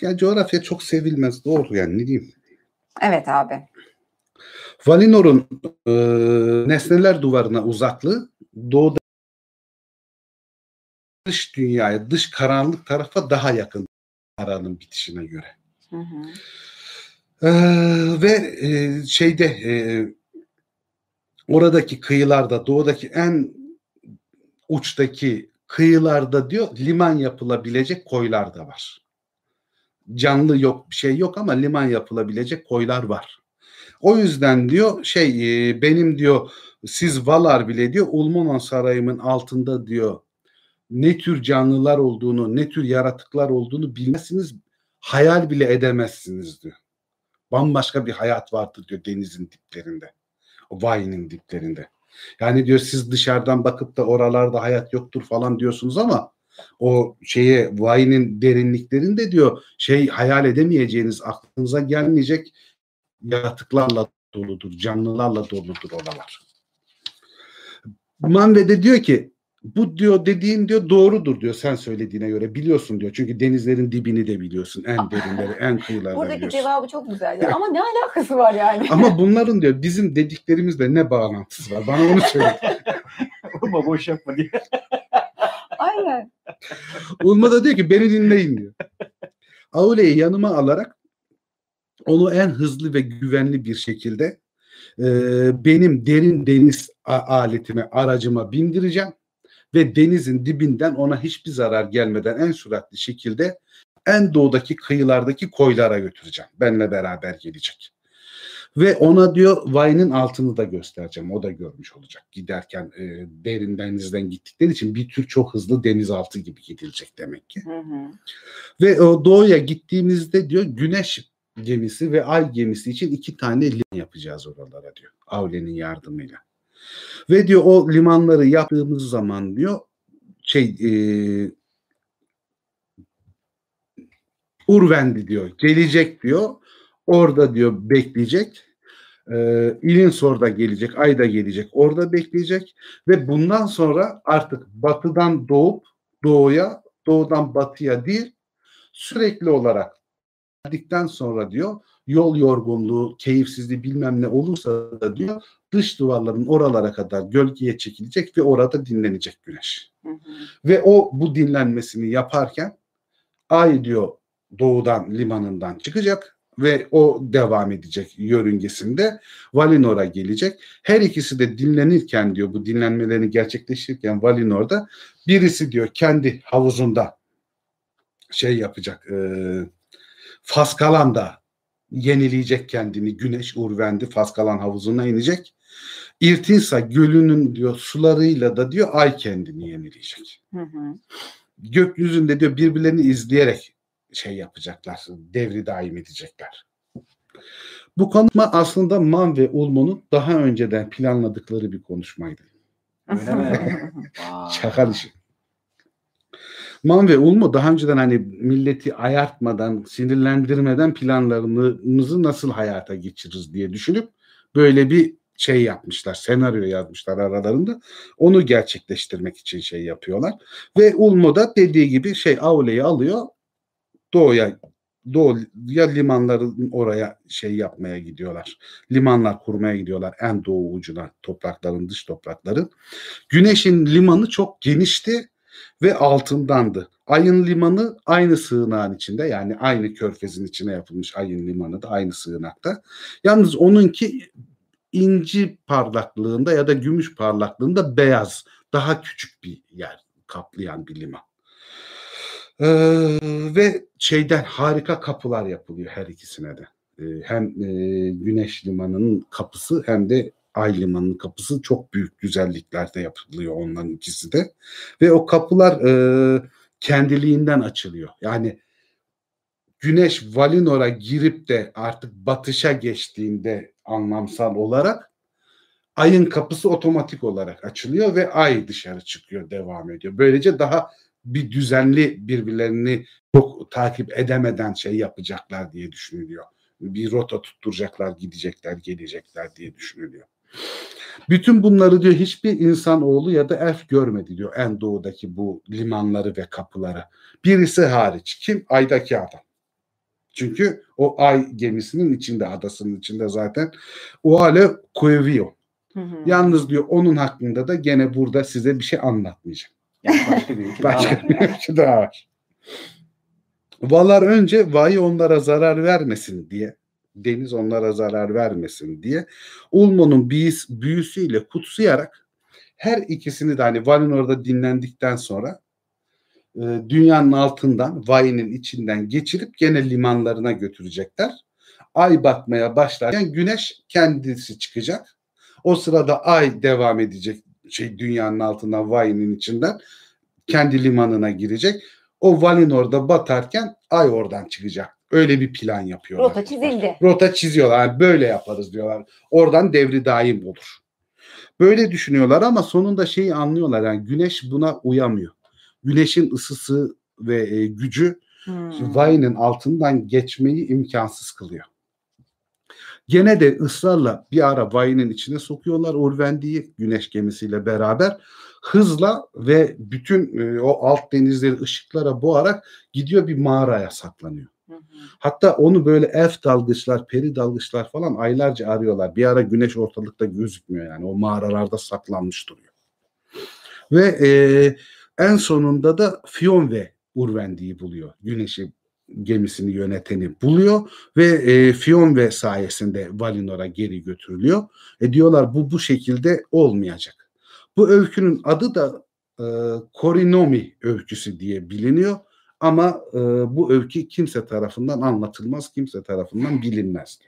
Ya coğrafya çok sevilmez. Doğru yani ne diyeyim. Evet abi. Valinor'un e, nesneler duvarına uzaklığı doğuda dış dünyaya, dış karanlık tarafa daha yakın aranın bitişine göre. Hı hı. Ee, ve e, şeyde e, oradaki kıyılarda doğudaki en uçtaki kıyılarda diyor liman yapılabilecek koylar da var. Canlı yok bir şey yok ama liman yapılabilecek koylar var. O yüzden diyor şey e, benim diyor siz Valar bile diyor Ulmonon Sarayı'nın altında diyor ne tür canlılar olduğunu, ne tür yaratıklar olduğunu bilmezsiniz, hayal bile edemezsiniz diyor bambaşka bir hayat vardır diyor denizin diplerinde. O Vayne'in diplerinde. Yani diyor siz dışarıdan bakıp da oralarda hayat yoktur falan diyorsunuz ama o şeye Vayne'in derinliklerinde diyor şey hayal edemeyeceğiniz aklınıza gelmeyecek yaratıklarla doludur, canlılarla doludur oralar. Manve de diyor ki bu diyor dediğin diyor doğrudur diyor sen söylediğine göre biliyorsun diyor. Çünkü denizlerin dibini de biliyorsun. En derinleri, en kıyılarını Buradaki biliyorsun. cevabı çok güzel. Ama ne alakası var yani? Ama bunların diyor bizim dediklerimizle ne bağlantısı var? Bana onu söyle. Ama boş yapma diye. Aynen. Ulma da diyor ki beni dinleyin diyor. Aule'yi yanıma alarak onu en hızlı ve güvenli bir şekilde e, benim derin deniz aletime, aracıma bindireceğim ve denizin dibinden ona hiçbir zarar gelmeden en süratli şekilde en doğudaki kıyılardaki koylara götüreceğim. Benle beraber gelecek. Ve ona diyor Vine'in altını da göstereceğim. O da görmüş olacak. Giderken e, derin denizden gittikleri için bir tür çok hızlı denizaltı gibi gidilecek demek ki. Hı hı. Ve o doğuya gittiğimizde diyor güneş gemisi ve ay gemisi için iki tane liman yapacağız oralara diyor. Aule'nin yardımıyla. Ve diyor o limanları yaptığımız zaman diyor şey e, Urvendi diyor gelecek diyor orada diyor bekleyecek. E, İlinsor da gelecek, Ay da gelecek, orada bekleyecek. Ve bundan sonra artık batıdan doğup doğuya, doğudan batıya değil sürekli olarak geldikten sonra diyor yol yorgunluğu, keyifsizliği bilmem ne olursa da diyor dış duvarların oralara kadar gölgeye çekilecek ve orada dinlenecek güneş. Hı hı. Ve o bu dinlenmesini yaparken ay diyor doğudan limanından çıkacak ve o devam edecek yörüngesinde Valinor'a gelecek. Her ikisi de dinlenirken diyor bu dinlenmelerini gerçekleştirirken Valinor'da birisi diyor kendi havuzunda şey yapacak e, Faskalan'da yenileyecek kendini. Güneş Urvendi Faskalan havuzuna inecek. İrtinsa gölünün diyor sularıyla da diyor ay kendini yenileyecek. Hı hı. Gökyüzünde diyor birbirlerini izleyerek şey yapacaklar. Devri daim edecekler. Bu konuşma aslında Man ve Ulmo'nun daha önceden planladıkları bir konuşmaydı. Öyle mi? Şaka dışı. Man ve Ulmo daha önceden hani milleti ayartmadan, sinirlendirmeden planlarımızı nasıl hayata geçiririz diye düşünüp böyle bir şey yapmışlar, senaryo yazmışlar aralarında. Onu gerçekleştirmek için şey yapıyorlar. Ve Ulmo da dediği gibi şey Aule'yi alıyor, doğuya doğu ya limanların oraya şey yapmaya gidiyorlar. Limanlar kurmaya gidiyorlar en doğu ucuna toprakların dış toprakların. Güneşin limanı çok genişti ve altındandı. Ayın limanı aynı sığınağın içinde yani aynı körfezin içine yapılmış ayın limanı da aynı sığınakta. Yalnız onunki inci parlaklığında ya da gümüş parlaklığında beyaz daha küçük bir yer kaplayan bir liman. Ee, ve şeyden harika kapılar yapılıyor her ikisine de. Ee, hem e, Güneş Limanı'nın kapısı hem de Ay Limanı'nın kapısı çok büyük güzelliklerde yapılıyor onların ikisi de. Ve o kapılar e, kendiliğinden açılıyor. Yani Güneş Valinor'a girip de artık batışa geçtiğinde anlamsal olarak ayın kapısı otomatik olarak açılıyor ve ay dışarı çıkıyor, devam ediyor. Böylece daha bir düzenli birbirlerini çok takip edemeden şey yapacaklar diye düşünülüyor. Bir rota tutturacaklar, gidecekler, gelecekler diye düşünülüyor. Bütün bunları diyor hiçbir insan oğlu ya da elf görmedi diyor en doğudaki bu limanları ve kapıları. Birisi hariç. Kim? Aydaki adam. Çünkü o ay gemisinin içinde, adasının içinde zaten. O hale Cuevio. Yalnız diyor onun hakkında da gene burada size bir şey anlatmayacağım. Yani başka bir ülke başka daha bir ülke daha var. Valar önce Vay onlara zarar vermesin diye deniz onlara zarar vermesin diye Ulmo'nun büyüs, büyüsüyle kutsayarak her ikisini de hani Valinor'da dinlendikten sonra e, dünyanın altından Vay'nin içinden geçirip gene limanlarına götürecekler. Ay batmaya başlarken güneş kendisi çıkacak. O sırada ay devam edecek şey dünyanın altından Vay'nin içinden kendi limanına girecek. O Valinor'da batarken ay oradan çıkacak. Öyle bir plan yapıyorlar. Rota çizildi. Rota çiziyorlar. Yani böyle yaparız diyorlar. Oradan devri daim olur. Böyle düşünüyorlar ama sonunda şeyi anlıyorlar. Yani güneş buna uyamıyor. Güneşin ısısı ve e, gücü hmm. Vayne'in altından geçmeyi imkansız kılıyor. Gene de ısrarla bir ara Vayne'in içine sokuyorlar Urvendi'yi güneş gemisiyle beraber hızla ve bütün e, o alt denizleri ışıklara boğarak gidiyor bir mağaraya saklanıyor. Hatta onu böyle elf dalgıçlar, peri dalgıçlar falan aylarca arıyorlar. Bir ara güneş ortalıkta gözükmüyor yani. O mağaralarda saklanmış duruyor. Ve e, en sonunda da Fionve Urvendi'yi buluyor. Güneşi gemisini yöneteni buluyor ve e, Fionve sayesinde Valinor'a geri götürülüyor. E diyorlar bu bu şekilde olmayacak. Bu öykünün adı da e, Korinomi öyküsü diye biliniyor. Ama e, bu öykü kimse tarafından anlatılmaz, kimse tarafından bilinmez.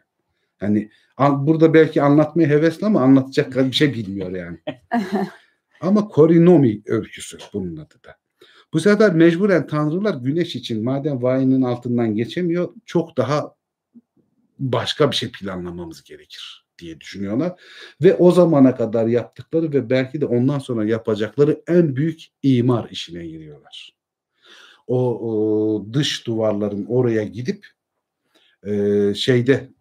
Yani an, burada belki anlatmaya hevesli ama anlatacak bir şey bilmiyor yani. ama Korinomi öyküsü bunun adı da. Bu sefer mecburen tanrılar güneş için madem vayinin altından geçemiyor çok daha başka bir şey planlamamız gerekir diye düşünüyorlar. Ve o zamana kadar yaptıkları ve belki de ondan sonra yapacakları en büyük imar işine giriyorlar o, o dış duvarların oraya gidip e, şeyde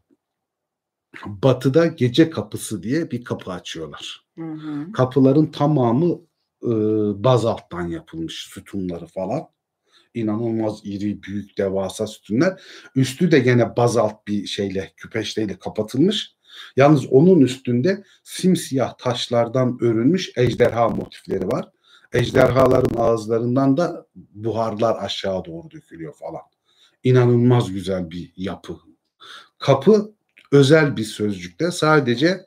batıda gece kapısı diye bir kapı açıyorlar. Hı hı. Kapıların tamamı e, bazalttan yapılmış sütunları falan. İnanılmaz iri, büyük, devasa sütunlar. Üstü de gene bazalt bir şeyle, küpeşteyle kapatılmış. Yalnız onun üstünde simsiyah taşlardan örülmüş ejderha motifleri var. Ejderhaların ağızlarından da buharlar aşağı doğru dökülüyor falan. İnanılmaz güzel bir yapı. Kapı özel bir sözcükte sadece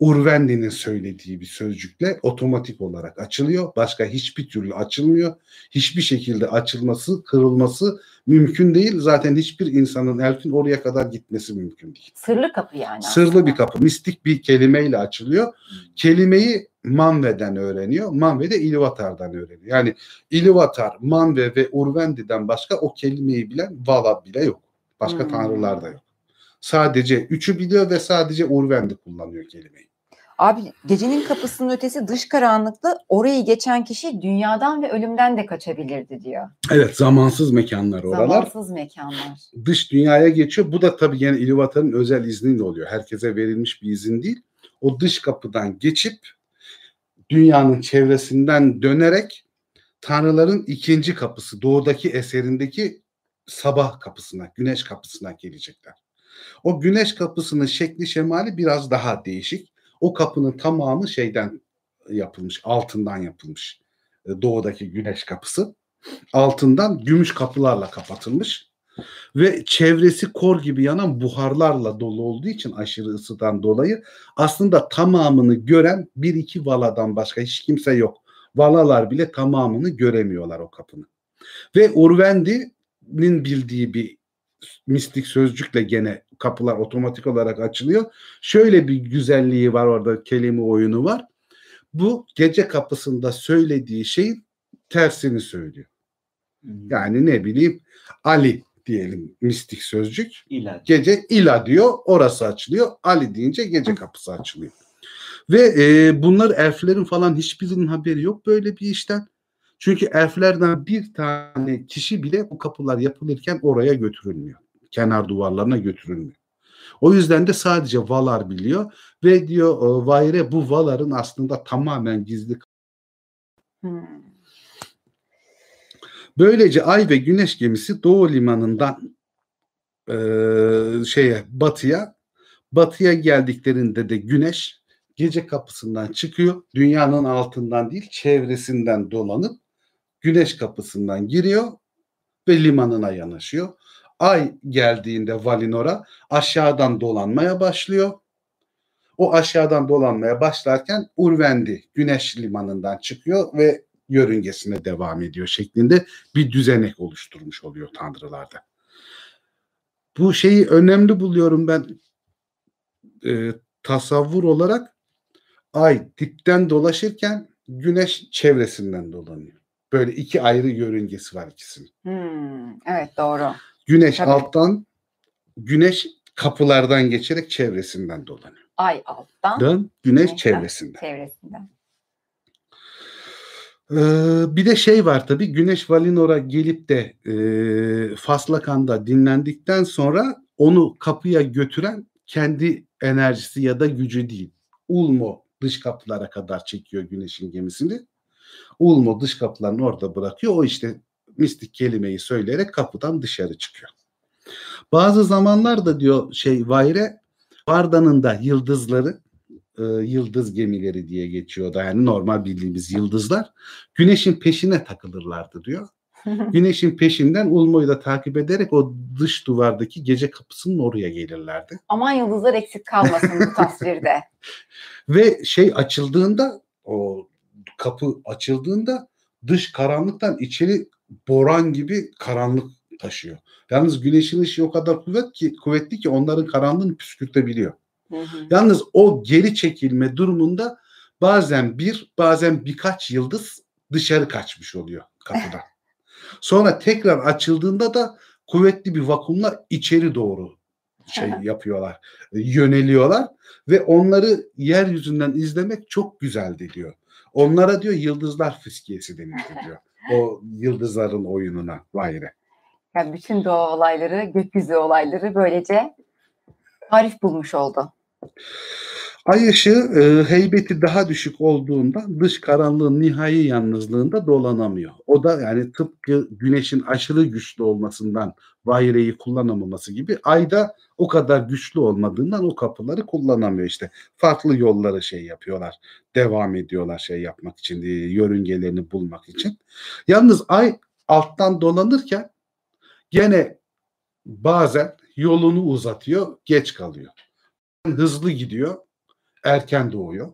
Urvendi'nin söylediği bir sözcükle otomatik olarak açılıyor. Başka hiçbir türlü açılmıyor. Hiçbir şekilde açılması, kırılması mümkün değil. Zaten hiçbir insanın elfin oraya kadar gitmesi mümkün değil. Sırlı kapı yani. Sırlı aslında. bir kapı. Mistik bir kelimeyle açılıyor. Kelimeyi Manve'den öğreniyor. Manve de İluvatar'dan öğreniyor. Yani İluvatar, Manve ve Urvendi'den başka o kelimeyi bilen Vala bile yok. Başka Hmm. tanrılar da yok. Sadece üçü biliyor ve sadece Urvendi kullanıyor kelimeyi. Abi gecenin kapısının ötesi dış karanlıkta orayı geçen kişi dünyadan ve ölümden de kaçabilirdi diyor. Evet zamansız mekanlar oralar. Zamansız mekanlar. Dış dünyaya geçiyor. Bu da tabii yani İluvatar'ın özel izniyle oluyor. Herkese verilmiş bir izin değil. O dış kapıdan geçip dünyanın çevresinden dönerek tanrıların ikinci kapısı, doğudaki eserindeki sabah kapısına, güneş kapısına gelecekler. O güneş kapısının şekli şemali biraz daha değişik. O kapının tamamı şeyden yapılmış, altından yapılmış. E, Doğudaki güneş kapısı. Altından gümüş kapılarla kapatılmış. Ve çevresi kor gibi yanan buharlarla dolu olduğu için aşırı ısıdan dolayı aslında tamamını gören bir iki valadan başka hiç kimse yok. Valalar bile tamamını göremiyorlar o kapının. Ve Urvendi'nin bildiği bir mistik sözcükle gene kapılar otomatik olarak açılıyor. Şöyle bir güzelliği var orada kelime oyunu var. Bu gece kapısında söylediği şeyin tersini söylüyor. Yani ne bileyim Ali diyelim mistik sözcük. İlaç. Gece ila diyor orası açılıyor. Ali deyince gece kapısı açılıyor. Ve e, bunlar elflerin falan hiçbirinin haberi yok böyle bir işten. Çünkü elflerden bir tane kişi bile bu kapılar yapılırken oraya götürülmüyor. Kenar duvarlarına götürülmüyor. O yüzden de sadece Valar biliyor ve diyor e, Vayre bu Valar'ın aslında tamamen gizli. Hmm. Böylece Ay ve Güneş gemisi Doğu limanından e, şeye batıya batıya geldiklerinde de Güneş gece kapısından çıkıyor. Dünyanın altından değil çevresinden dolanıp Güneş kapısından giriyor ve limanına yanaşıyor. Ay geldiğinde Valinor'a aşağıdan dolanmaya başlıyor. O aşağıdan dolanmaya başlarken Urvendi Güneş limanından çıkıyor ve yörüngesine devam ediyor şeklinde bir düzenek oluşturmuş oluyor tanrılarda. Bu şeyi önemli buluyorum ben e, tasavvur olarak ay dipten dolaşırken güneş çevresinden dolanıyor. Böyle iki ayrı yörüngesi var ikisinin. Hmm, Evet doğru. Güneş Tabii. alttan, güneş kapılardan geçerek çevresinden dolanıyor. Ay alttan Dön, güneş Güneşten. çevresinden. çevresinden. Ee, bir de şey var tabii Güneş Valinor'a gelip de e, Faslakan'da dinlendikten sonra onu kapıya götüren kendi enerjisi ya da gücü değil. Ulmo dış kapılara kadar çekiyor Güneş'in gemisini. Ulmo dış kapılarını orada bırakıyor. O işte mistik kelimeyi söyleyerek kapıdan dışarı çıkıyor. Bazı zamanlarda diyor şey Vayre Varda'nın da yıldızları e, yıldız gemileri diye geçiyor da yani normal bildiğimiz yıldızlar güneşin peşine takılırlardı diyor. Güneşin peşinden Ulmo'yu da takip ederek o dış duvardaki gece kapısının oraya gelirlerdi. Aman yıldızlar eksik kalmasın bu tasvirde. Ve şey açıldığında o kapı açıldığında dış karanlıktan içeri boran gibi karanlık taşıyor. Yalnız güneşin ışığı o kadar kuvvet ki, kuvvetli ki onların karanlığını püskürtebiliyor. Hı hı. Yalnız o geri çekilme durumunda bazen bir bazen birkaç yıldız dışarı kaçmış oluyor kapıdan. Sonra tekrar açıldığında da kuvvetli bir vakumla içeri doğru şey yapıyorlar, yöneliyorlar ve onları yeryüzünden izlemek çok güzeldi diyor. Onlara diyor yıldızlar fiskiyesi denildi diyor. O yıldızların oyununa Vayre. Yani bütün doğa olayları, gökyüzü olayları böylece tarif bulmuş oldu. Ay ışığı e, heybeti daha düşük olduğunda dış karanlığın nihai yalnızlığında dolanamıyor. O da yani tıpkı güneşin aşırı güçlü olmasından vaireyi kullanamaması gibi ayda o kadar güçlü olmadığından o kapıları kullanamıyor işte. Farklı yolları şey yapıyorlar. Devam ediyorlar şey yapmak için, e, yörüngelerini bulmak için. Yalnız ay alttan dolanırken gene bazen yolunu uzatıyor, geç kalıyor. Hızlı gidiyor, erken doğuyor.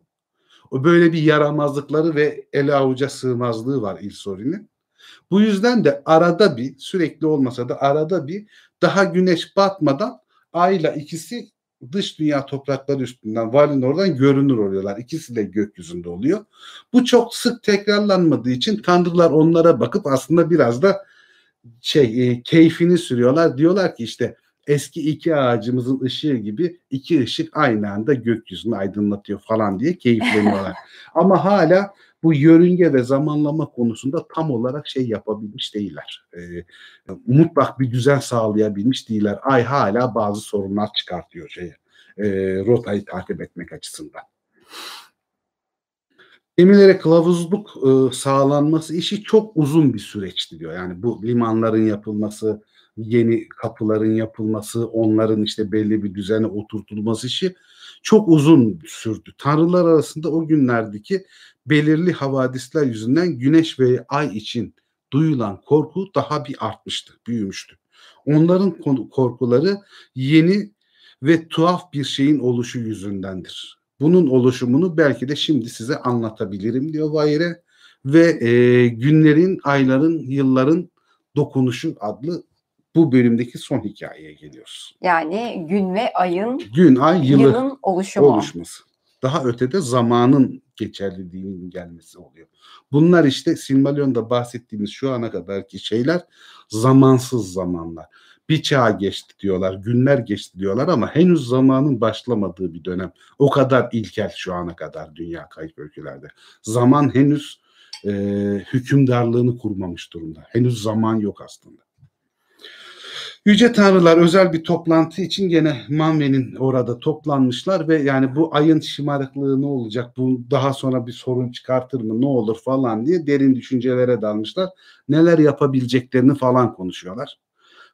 O böyle bir yaramazlıkları ve ele avuca sığmazlığı var İlsori'nin. Bu yüzden de arada bir sürekli olmasa da arada bir daha güneş batmadan ayla ikisi dış dünya toprakları üstünden Valinor'dan görünür oluyorlar. İkisi de gökyüzünde oluyor. Bu çok sık tekrarlanmadığı için tanrılar onlara bakıp aslında biraz da şey e, keyfini sürüyorlar. Diyorlar ki işte eski iki ağacımızın ışığı gibi iki ışık aynı anda gökyüzünü aydınlatıyor falan diye keyifleniyorlar. Ama hala bu yörünge ve zamanlama konusunda tam olarak şey yapabilmiş değiller. E, mutlak bir düzen sağlayabilmiş değiller. Ay hala bazı sorunlar çıkartıyor şeye, e, rotayı takip etmek açısından. Gemilere kılavuzluk e, sağlanması işi çok uzun bir süreçti diyor. Yani bu limanların yapılması, yeni kapıların yapılması, onların işte belli bir düzene oturtulması işi çok uzun sürdü. Tanrılar arasında o günlerdeki belirli havadisler yüzünden güneş ve ay için duyulan korku daha bir artmıştı, büyümüştü. Onların korkuları yeni ve tuhaf bir şeyin oluşu yüzündendir. Bunun oluşumunu belki de şimdi size anlatabilirim diyor Vayre ve e, günlerin, ayların, yılların dokunuşu adlı bu bölümdeki son hikayeye geliyoruz. Yani gün ve ayın gün, ay, yılı yılın oluşumu. oluşması. Daha ötede zamanın geçerliliğinin gelmesi oluyor. Bunlar işte Silmarillion'da bahsettiğimiz şu ana kadarki şeyler zamansız zamanlar. Bir çağ geçti diyorlar, günler geçti diyorlar ama henüz zamanın başlamadığı bir dönem. O kadar ilkel şu ana kadar dünya kayıp öykülerde. Zaman henüz e, hükümdarlığını kurmamış durumda. Henüz zaman yok aslında. Yüce Tanrılar özel bir toplantı için gene Manve'nin orada toplanmışlar ve yani bu ayın şımarıklığı ne olacak, bu daha sonra bir sorun çıkartır mı, ne olur falan diye derin düşüncelere dalmışlar. Neler yapabileceklerini falan konuşuyorlar.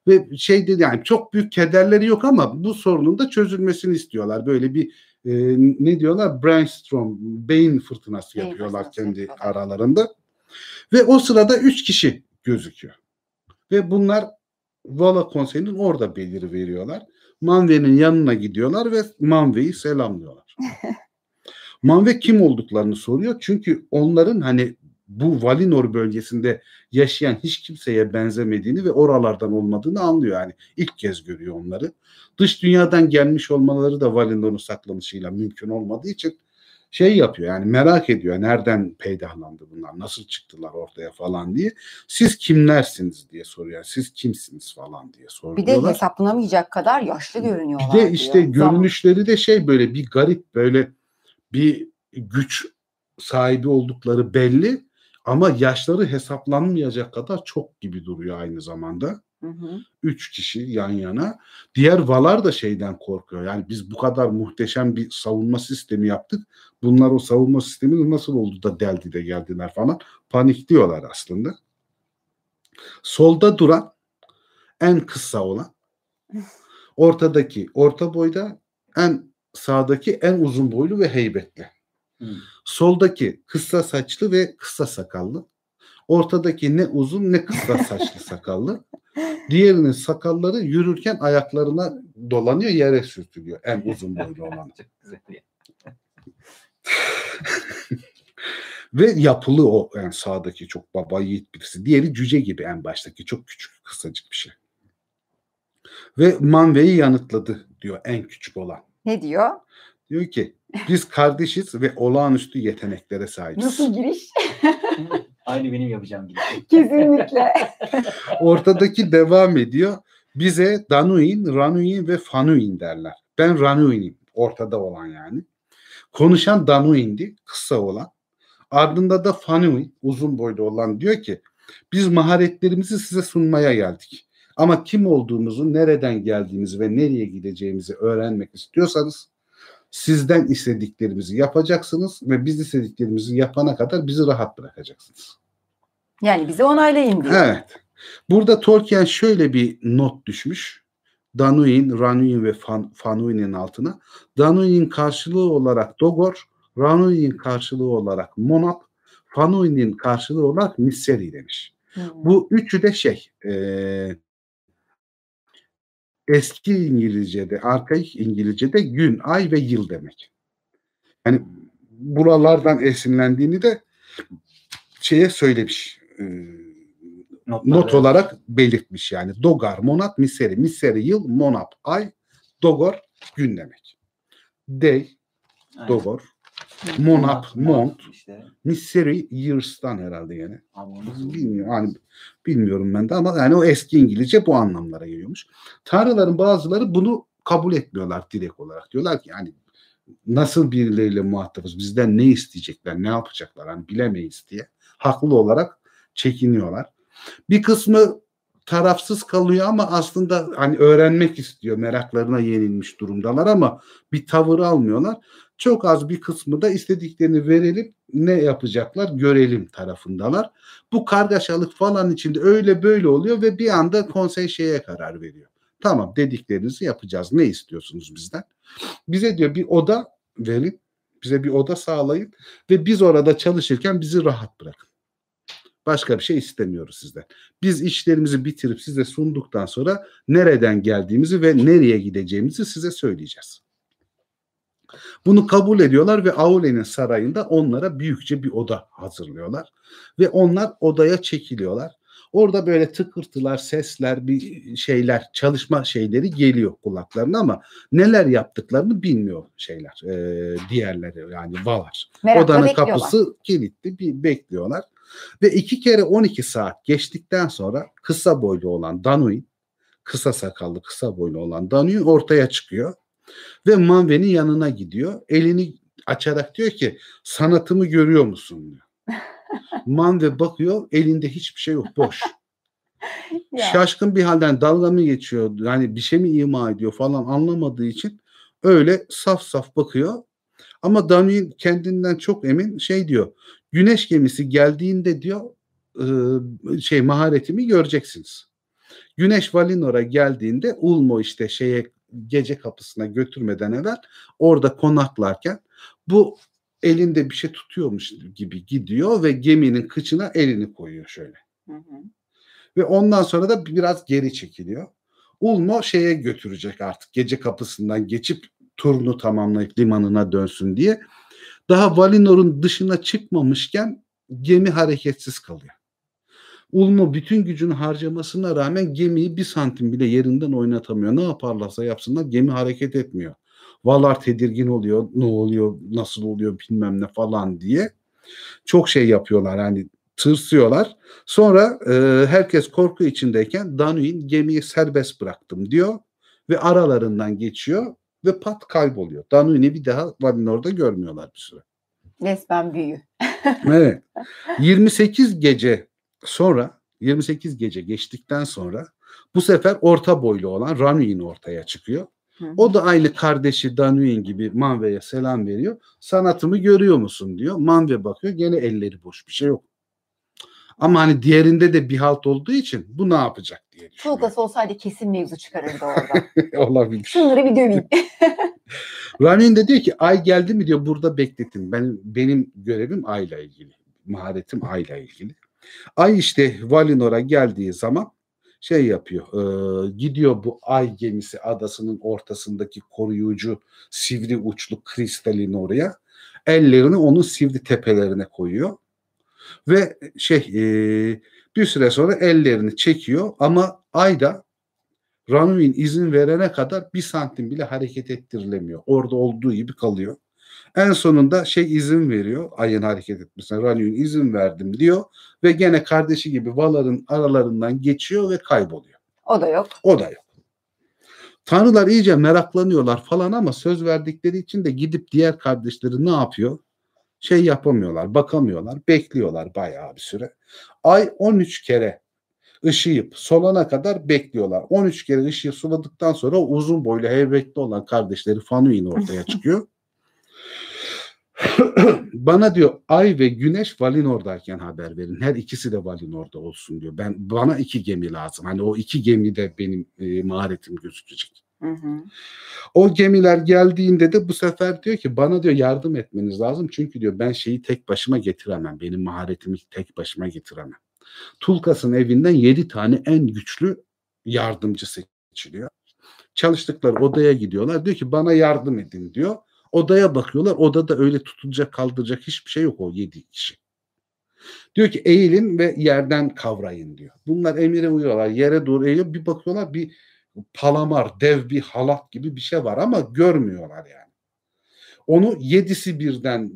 Ve şey dedi yani çok büyük kederleri yok ama bu sorunun da çözülmesini istiyorlar. Böyle bir e, ne diyorlar brainstorm, beyin fırtınası beyin yapıyorlar fırtınası kendi yapıyorlar. aralarında. Ve o sırada üç kişi gözüküyor. Ve bunlar Vala Konseyi'nin orada beliri veriyorlar. Manve'nin yanına gidiyorlar ve Manve'yi selamlıyorlar. Manve kim olduklarını soruyor. Çünkü onların hani bu Valinor bölgesinde yaşayan hiç kimseye benzemediğini ve oralardan olmadığını anlıyor yani. ilk kez görüyor onları. Dış dünyadan gelmiş olmaları da Valinor'un saklanışıyla mümkün olmadığı için şey yapıyor yani merak ediyor nereden peydahlandı bunlar nasıl çıktılar ortaya falan diye siz kimlersiniz diye soruyor siz kimsiniz falan diye soruyorlar. Bir de hesaplanamayacak kadar yaşlı görünüyorlar. Bir de işte diyor. görünüşleri de şey böyle bir garip böyle bir güç sahibi oldukları belli ama yaşları hesaplanmayacak kadar çok gibi duruyor aynı zamanda. Hı hı. Üç kişi yan yana. Diğer Valar da şeyden korkuyor. Yani biz bu kadar muhteşem bir savunma sistemi yaptık. Bunlar o savunma sistemi nasıl oldu da deldi de geldiler falan. Panikliyorlar aslında. Solda duran en kısa olan ortadaki orta boyda en sağdaki en uzun boylu ve heybetli. Hmm. Soldaki kısa saçlı ve kısa sakallı. Ortadaki ne uzun ne kısa saçlı sakallı. Diğerinin sakalları yürürken ayaklarına dolanıyor yere sürtülüyor. En uzun boylu olan. Ve yapılı o en yani sağdaki çok baba yiğit birisi. Diğeri cüce gibi en baştaki çok küçük kısacık bir şey. Ve Manve'yi yanıtladı diyor en küçük olan. Ne diyor? Diyor ki biz kardeşiz ve olağanüstü yeteneklere sahibiz. Nasıl giriş? Aynı benim yapacağım gibi. Kesinlikle. Ortadaki devam ediyor. Bize Danuin, Ranuin ve Fanuin derler. Ben Ranuin'im. Ortada olan yani. Konuşan Danuin'di. Kısa olan. Ardında da Fanuin uzun boylu olan diyor ki biz maharetlerimizi size sunmaya geldik. Ama kim olduğumuzu, nereden geldiğimizi ve nereye gideceğimizi öğrenmek istiyorsanız Sizden istediklerimizi yapacaksınız ve biz istediklerimizi yapana kadar bizi rahat bırakacaksınız. Yani bizi onaylayın diyor. Evet. Burada Tolkien şöyle bir not düşmüş. Danuin, Ranuin ve Fan, Fanuin'in altına. Danuin'in karşılığı olarak Dogor, Ranuin'in karşılığı olarak Monap, Fanuin'in karşılığı olarak Misseri demiş. Hmm. Bu üçü de şey e, eski İngilizce'de, arkaik İngilizce'de gün, ay ve yıl demek. Yani buralardan esinlendiğini de şeye söylemiş. E, not olarak belirtmiş yani. Dogar, Monat, Miseri. Miseri yıl, Monat ay, Dogor gün demek. Day, Aynen. Dogor, Monat, Mont, işte. Miseri years'tan herhalde yani. Bilmiyorum, hani bilmiyorum ben de ama yani o eski İngilizce bu anlamlara geliyormuş. Tanrıların bazıları bunu kabul etmiyorlar direkt olarak. Diyorlar ki yani nasıl birileriyle muhatabız? Bizden ne isteyecekler? Ne yapacaklar? Hani bilemeyiz diye. Haklı olarak çekiniyorlar. Bir kısmı tarafsız kalıyor ama aslında hani öğrenmek istiyor. Meraklarına yenilmiş durumdalar ama bir tavır almıyorlar. Çok az bir kısmı da istediklerini verelim ne yapacaklar görelim tarafındalar. Bu kargaşalık falan içinde öyle böyle oluyor ve bir anda konsey şeye karar veriyor. Tamam dediklerinizi yapacağız. Ne istiyorsunuz bizden? Bize diyor bir oda verin. Bize bir oda sağlayın ve biz orada çalışırken bizi rahat bırakın. Başka bir şey istemiyoruz sizden. Biz işlerimizi bitirip size sunduktan sonra nereden geldiğimizi ve nereye gideceğimizi size söyleyeceğiz. Bunu kabul ediyorlar ve Aule'nin sarayında onlara büyükçe bir oda hazırlıyorlar. Ve onlar odaya çekiliyorlar. Orada böyle tıkırtılar, sesler, bir şeyler, çalışma şeyleri geliyor kulaklarına ama neler yaptıklarını bilmiyor şeyler, e, diğerleri yani Valar. Merakla Odanın kapısı kilitli, bir bekliyorlar. Ve iki kere 12 saat geçtikten sonra kısa boylu olan Danuin, kısa sakallı, kısa boylu olan Danuin ortaya çıkıyor. Ve Manve'nin yanına gidiyor. Elini açarak diyor ki sanatımı görüyor musun diyor. Manve bakıyor elinde hiçbir şey yok boş. Ya. Şaşkın bir halden dalga mı geçiyor yani bir şey mi ima ediyor falan anlamadığı için öyle saf saf bakıyor. Ama Danuin kendinden çok emin şey diyor güneş gemisi geldiğinde diyor e, şey maharetimi göreceksiniz. Güneş Valinor'a geldiğinde Ulmo işte şeye gece kapısına götürmeden evvel orada konaklarken bu elinde bir şey tutuyormuş gibi gidiyor ve geminin kıçına elini koyuyor şöyle. Hı hı. Ve ondan sonra da biraz geri çekiliyor. Ulmo şeye götürecek artık gece kapısından geçip turunu tamamlayıp limanına dönsün diye. Daha Valinor'un dışına çıkmamışken gemi hareketsiz kalıyor. Ulmo bütün gücünü harcamasına rağmen gemiyi bir santim bile yerinden oynatamıyor. Ne yaparlarsa yapsınlar gemi hareket etmiyor. Valar tedirgin oluyor. Ne oluyor, nasıl oluyor bilmem ne falan diye. Çok şey yapıyorlar hani tırsıyorlar. Sonra e, herkes korku içindeyken Danuin gemiyi serbest bıraktım diyor ve aralarından geçiyor ve pat kayboluyor. Danuin'i bir daha Valinor'da görmüyorlar bir süre. Resmen büyü. Evet. 28 gece sonra 28 gece geçtikten sonra bu sefer orta boylu olan Ranuin ortaya çıkıyor. Hı. O da aynı kardeşi Danuin gibi Manve'ye selam veriyor. Sanatımı görüyor musun diyor. Manve bakıyor gene elleri boş bir şey yok. Ama hani diğerinde de bir halt olduğu için bu ne yapacak diye düşünüyor. Tulgası olsaydı kesin mevzu çıkarırdı orada. Olabilir. Şunları bir döveyim. Ramin de diyor ki ay geldi mi diyor burada bekletin. Ben, benim görevim ayla ilgili. Maharetim ayla ilgili. Ay işte Valinor'a geldiği zaman şey yapıyor. e, gidiyor bu ay gemisi adasının ortasındaki koruyucu sivri uçlu kristalin oraya. Ellerini onun sivri tepelerine koyuyor. Ve şey e, bir süre sonra ellerini çekiyor ama ay da Ranuin izin verene kadar bir santim bile hareket ettirilemiyor. Orada olduğu gibi kalıyor. En sonunda şey izin veriyor ayın hareket etmesine. Ranuin izin verdim diyor ve gene kardeşi gibi Valar'ın aralarından geçiyor ve kayboluyor. O da yok. O da yok. Tanrılar iyice meraklanıyorlar falan ama söz verdikleri için de gidip diğer kardeşleri ne yapıyor? Şey yapamıyorlar, bakamıyorlar, bekliyorlar bayağı bir süre. Ay 13 kere ışıyıp solana kadar bekliyorlar. 13 kere ışığı suladıktan sonra uzun boylu heybetli olan kardeşleri Fanuin ortaya çıkıyor. bana diyor ay ve güneş Valinor'dayken haber verin. Her ikisi de Valinor'da olsun diyor. Ben bana iki gemi lazım. Hani o iki gemi de benim e, maharetim gözükecek. O gemiler geldiğinde de bu sefer diyor ki bana diyor yardım etmeniz lazım. Çünkü diyor ben şeyi tek başıma getiremem. Benim maharetimi tek başıma getiremem. Tulkas'ın evinden yedi tane en güçlü yardımcı seçiliyor. Çalıştıkları odaya gidiyorlar. Diyor ki bana yardım edin diyor. Odaya bakıyorlar. Odada öyle tutulacak kaldıracak hiçbir şey yok o yedi kişi. Diyor ki eğilin ve yerden kavrayın diyor. Bunlar emire uyuyorlar. Yere doğru eğiliyor. Bir bakıyorlar bir palamar, dev bir halat gibi bir şey var ama görmüyorlar yani. Onu yedisi birden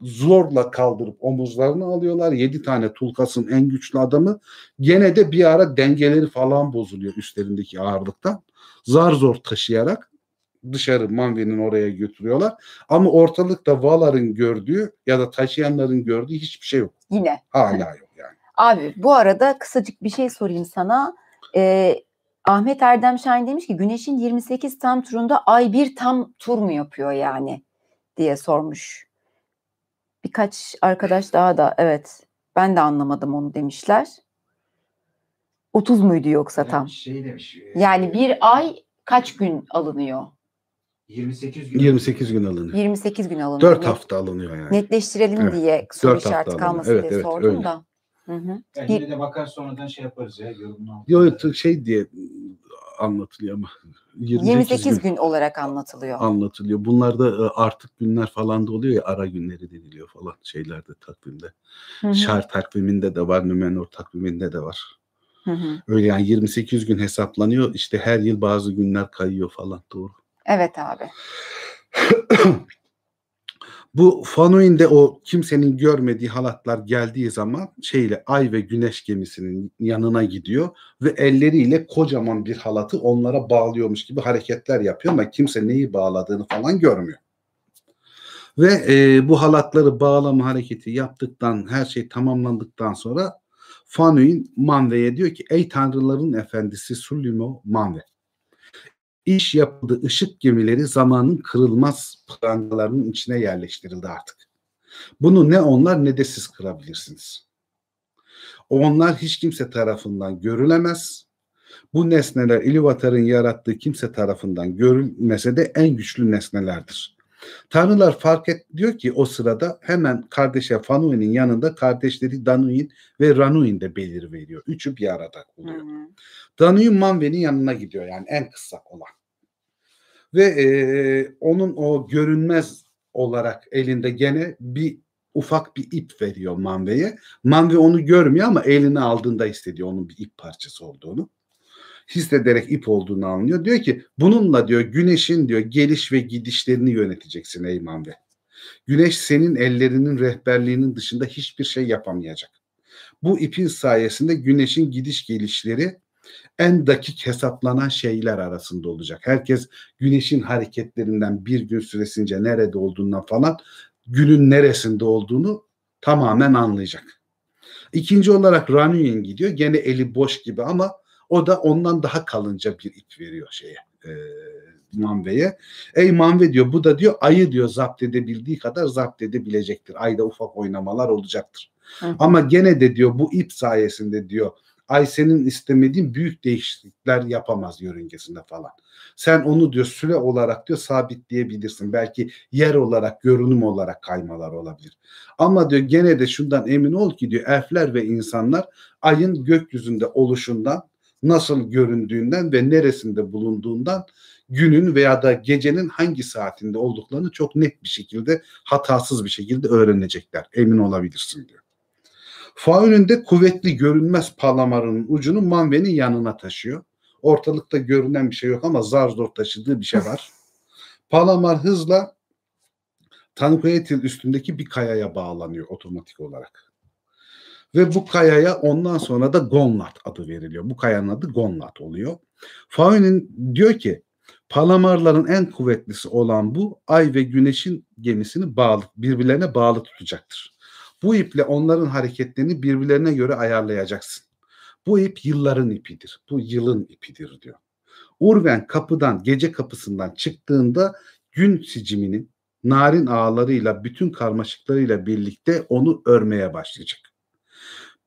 zorla kaldırıp omuzlarını alıyorlar. Yedi tane Tulkas'ın en güçlü adamı. Gene de bir ara dengeleri falan bozuluyor üstlerindeki ağırlıktan. Zar zor taşıyarak dışarı Manve'nin oraya götürüyorlar. Ama ortalıkta Valar'ın gördüğü ya da taşıyanların gördüğü hiçbir şey yok. Yine. Hala yok yani. Abi bu arada kısacık bir şey sorayım sana. Ee, Ahmet Erdem Şahin demiş ki Güneş'in 28 tam turunda ay bir tam tur mu yapıyor yani diye sormuş. Birkaç arkadaş daha da evet ben de anlamadım onu demişler. 30 muydu yoksa tam? Şey demiş. E, yani bir ay kaç gün alınıyor? 28 gün. 28 gün alınıyor. 28 gün alınıyor. 4 hafta alınıyor yani. Netleştirelim evet. diye soru işareti kalmasın evet, diye evet, sordum öyle. da. Hı hı. Yani yine de bakar sonradan şey yaparız ya yorumunu. Yok şey diye anlatılıyor ama 28 gün, gün olarak anlatılıyor. Anlatılıyor. Bunlarda e, artık günler falan da oluyor ya ara günleri deniliyor falan şeylerde takvimde. Hı Şar takviminde de var, Nümenor takviminde de var. Hı hı. Öyle yani 28 gün hesaplanıyor. İşte her yıl bazı günler kayıyor falan doğru. Evet abi. Bu Fanuin'de o kimsenin görmediği halatlar geldiği zaman şeyle ay ve güneş gemisinin yanına gidiyor ve elleriyle kocaman bir halatı onlara bağlıyormuş gibi hareketler yapıyor ama kimse neyi bağladığını falan görmüyor. Ve e, bu halatları bağlama hareketi yaptıktan her şey tamamlandıktan sonra Fanuin Manve'ye diyor ki ey tanrıların efendisi Sulimo Manve iş yapıldı ışık gemileri zamanın kırılmaz prangalarının içine yerleştirildi artık. Bunu ne onlar ne de siz kırabilirsiniz. Onlar hiç kimse tarafından görülemez. Bu nesneler İluvatar'ın yarattığı kimse tarafından görülmese de en güçlü nesnelerdir. Tanrılar fark et diyor ki o sırada hemen kardeşe Fanuin'in yanında kardeşleri Danuin ve Ranuin de belir veriyor. Üçü bir arada oluyor. Hı hı. Danuin Manve'nin yanına gidiyor yani en kısa olan. Ve e, onun o görünmez olarak elinde gene bir ufak bir ip veriyor Manve'ye. Manve onu görmüyor ama eline aldığında hissediyor onun bir ip parçası olduğunu hissederek ip olduğunu anlıyor. Diyor ki bununla diyor güneşin diyor geliş ve gidişlerini yöneteceksin ey Manve. Güneş senin ellerinin rehberliğinin dışında hiçbir şey yapamayacak. Bu ipin sayesinde güneşin gidiş gelişleri en dakik hesaplanan şeyler arasında olacak. Herkes güneşin hareketlerinden bir gün süresince nerede olduğundan falan günün neresinde olduğunu tamamen anlayacak. İkinci olarak Ranuin gidiyor. Gene eli boş gibi ama o da ondan daha kalınca bir ip veriyor şeye. E, Manve'ye. Ey Manve diyor bu da diyor ayı diyor zapt edebildiği kadar zapt edebilecektir. Ayda ufak oynamalar olacaktır. Hı. Ama gene de diyor bu ip sayesinde diyor ay senin istemediğin büyük değişiklikler yapamaz yörüngesinde falan. Sen onu diyor süre olarak diyor sabitleyebilirsin. Belki yer olarak, görünüm olarak kaymalar olabilir. Ama diyor gene de şundan emin ol ki diyor elfler ve insanlar ayın gökyüzünde oluşundan nasıl göründüğünden ve neresinde bulunduğundan günün veya da gecenin hangi saatinde olduklarını çok net bir şekilde hatasız bir şekilde öğrenecekler. Emin olabilirsin diyor. Faun'un kuvvetli görünmez palamarının ucunu Manve'nin yanına taşıyor. Ortalıkta görünen bir şey yok ama zar zor taşıdığı bir şey var. Palamar hızla Tanquetil üstündeki bir kayaya bağlanıyor otomatik olarak. Ve bu kayaya ondan sonra da Gonlat adı veriliyor. Bu kayanın adı Gonlat oluyor. Faun'un diyor ki Palamarların en kuvvetlisi olan bu ay ve güneşin gemisini bağlı, birbirlerine bağlı tutacaktır. Bu iple onların hareketlerini birbirlerine göre ayarlayacaksın. Bu ip yılların ipidir. Bu yılın ipidir diyor. Urven kapıdan, gece kapısından çıktığında gün siciminin narin ağlarıyla bütün karmaşıklarıyla birlikte onu örmeye başlayacak.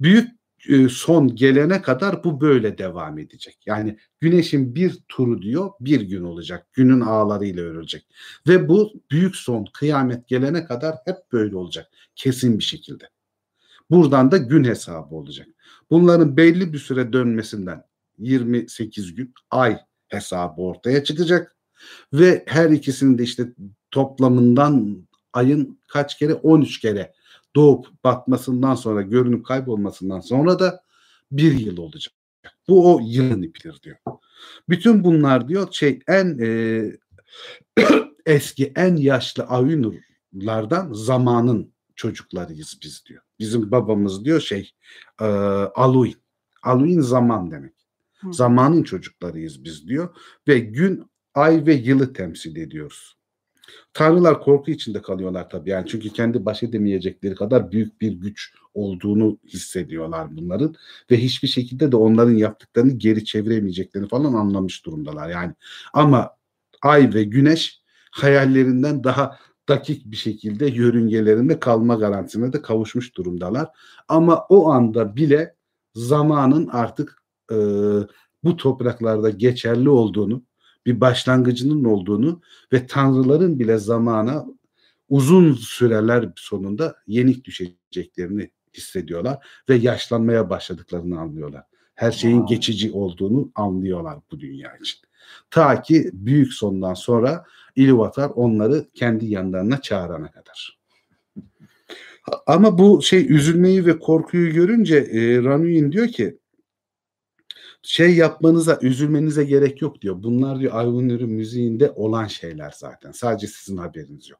Büyük e, son gelene kadar bu böyle devam edecek. Yani güneşin bir turu diyor bir gün olacak. Günün ağlarıyla örülecek. Ve bu büyük son kıyamet gelene kadar hep böyle olacak. Kesin bir şekilde. Buradan da gün hesabı olacak. Bunların belli bir süre dönmesinden 28 gün ay hesabı ortaya çıkacak. Ve her ikisinin de işte toplamından ayın kaç kere 13 kere doğup batmasından sonra görünüp kaybolmasından sonra da bir yıl olacak. Bu o yılın ipidir diyor. Bütün bunlar diyor şey en e, eski en yaşlı Ayunurlardan zamanın çocuklarıyız biz diyor. Bizim babamız diyor şey e, Aluin. Aluin zaman demek. Hı. Zamanın çocuklarıyız biz diyor ve gün, ay ve yılı temsil ediyoruz. Tanrılar korku içinde kalıyorlar tabii yani çünkü kendi baş edemeyecekleri kadar büyük bir güç olduğunu hissediyorlar bunların ve hiçbir şekilde de onların yaptıklarını geri çeviremeyeceklerini falan anlamış durumdalar yani. Ama ay ve güneş hayallerinden daha dakik bir şekilde yörüngelerinde kalma garantisine de kavuşmuş durumdalar. Ama o anda bile zamanın artık e, bu topraklarda geçerli olduğunu bir başlangıcının olduğunu ve tanrıların bile zamana uzun süreler sonunda yenik düşeceklerini hissediyorlar ve yaşlanmaya başladıklarını anlıyorlar. Her şeyin wow. geçici olduğunu anlıyorlar bu dünya için. Ta ki büyük sondan sonra İluvatar onları kendi yanlarına çağırana kadar. Ama bu şey üzülmeyi ve korkuyu görünce e, Ranuin diyor ki şey yapmanıza, üzülmenize gerek yok diyor. Bunlar diyor Ayvunur'un müziğinde olan şeyler zaten. Sadece sizin haberiniz yok.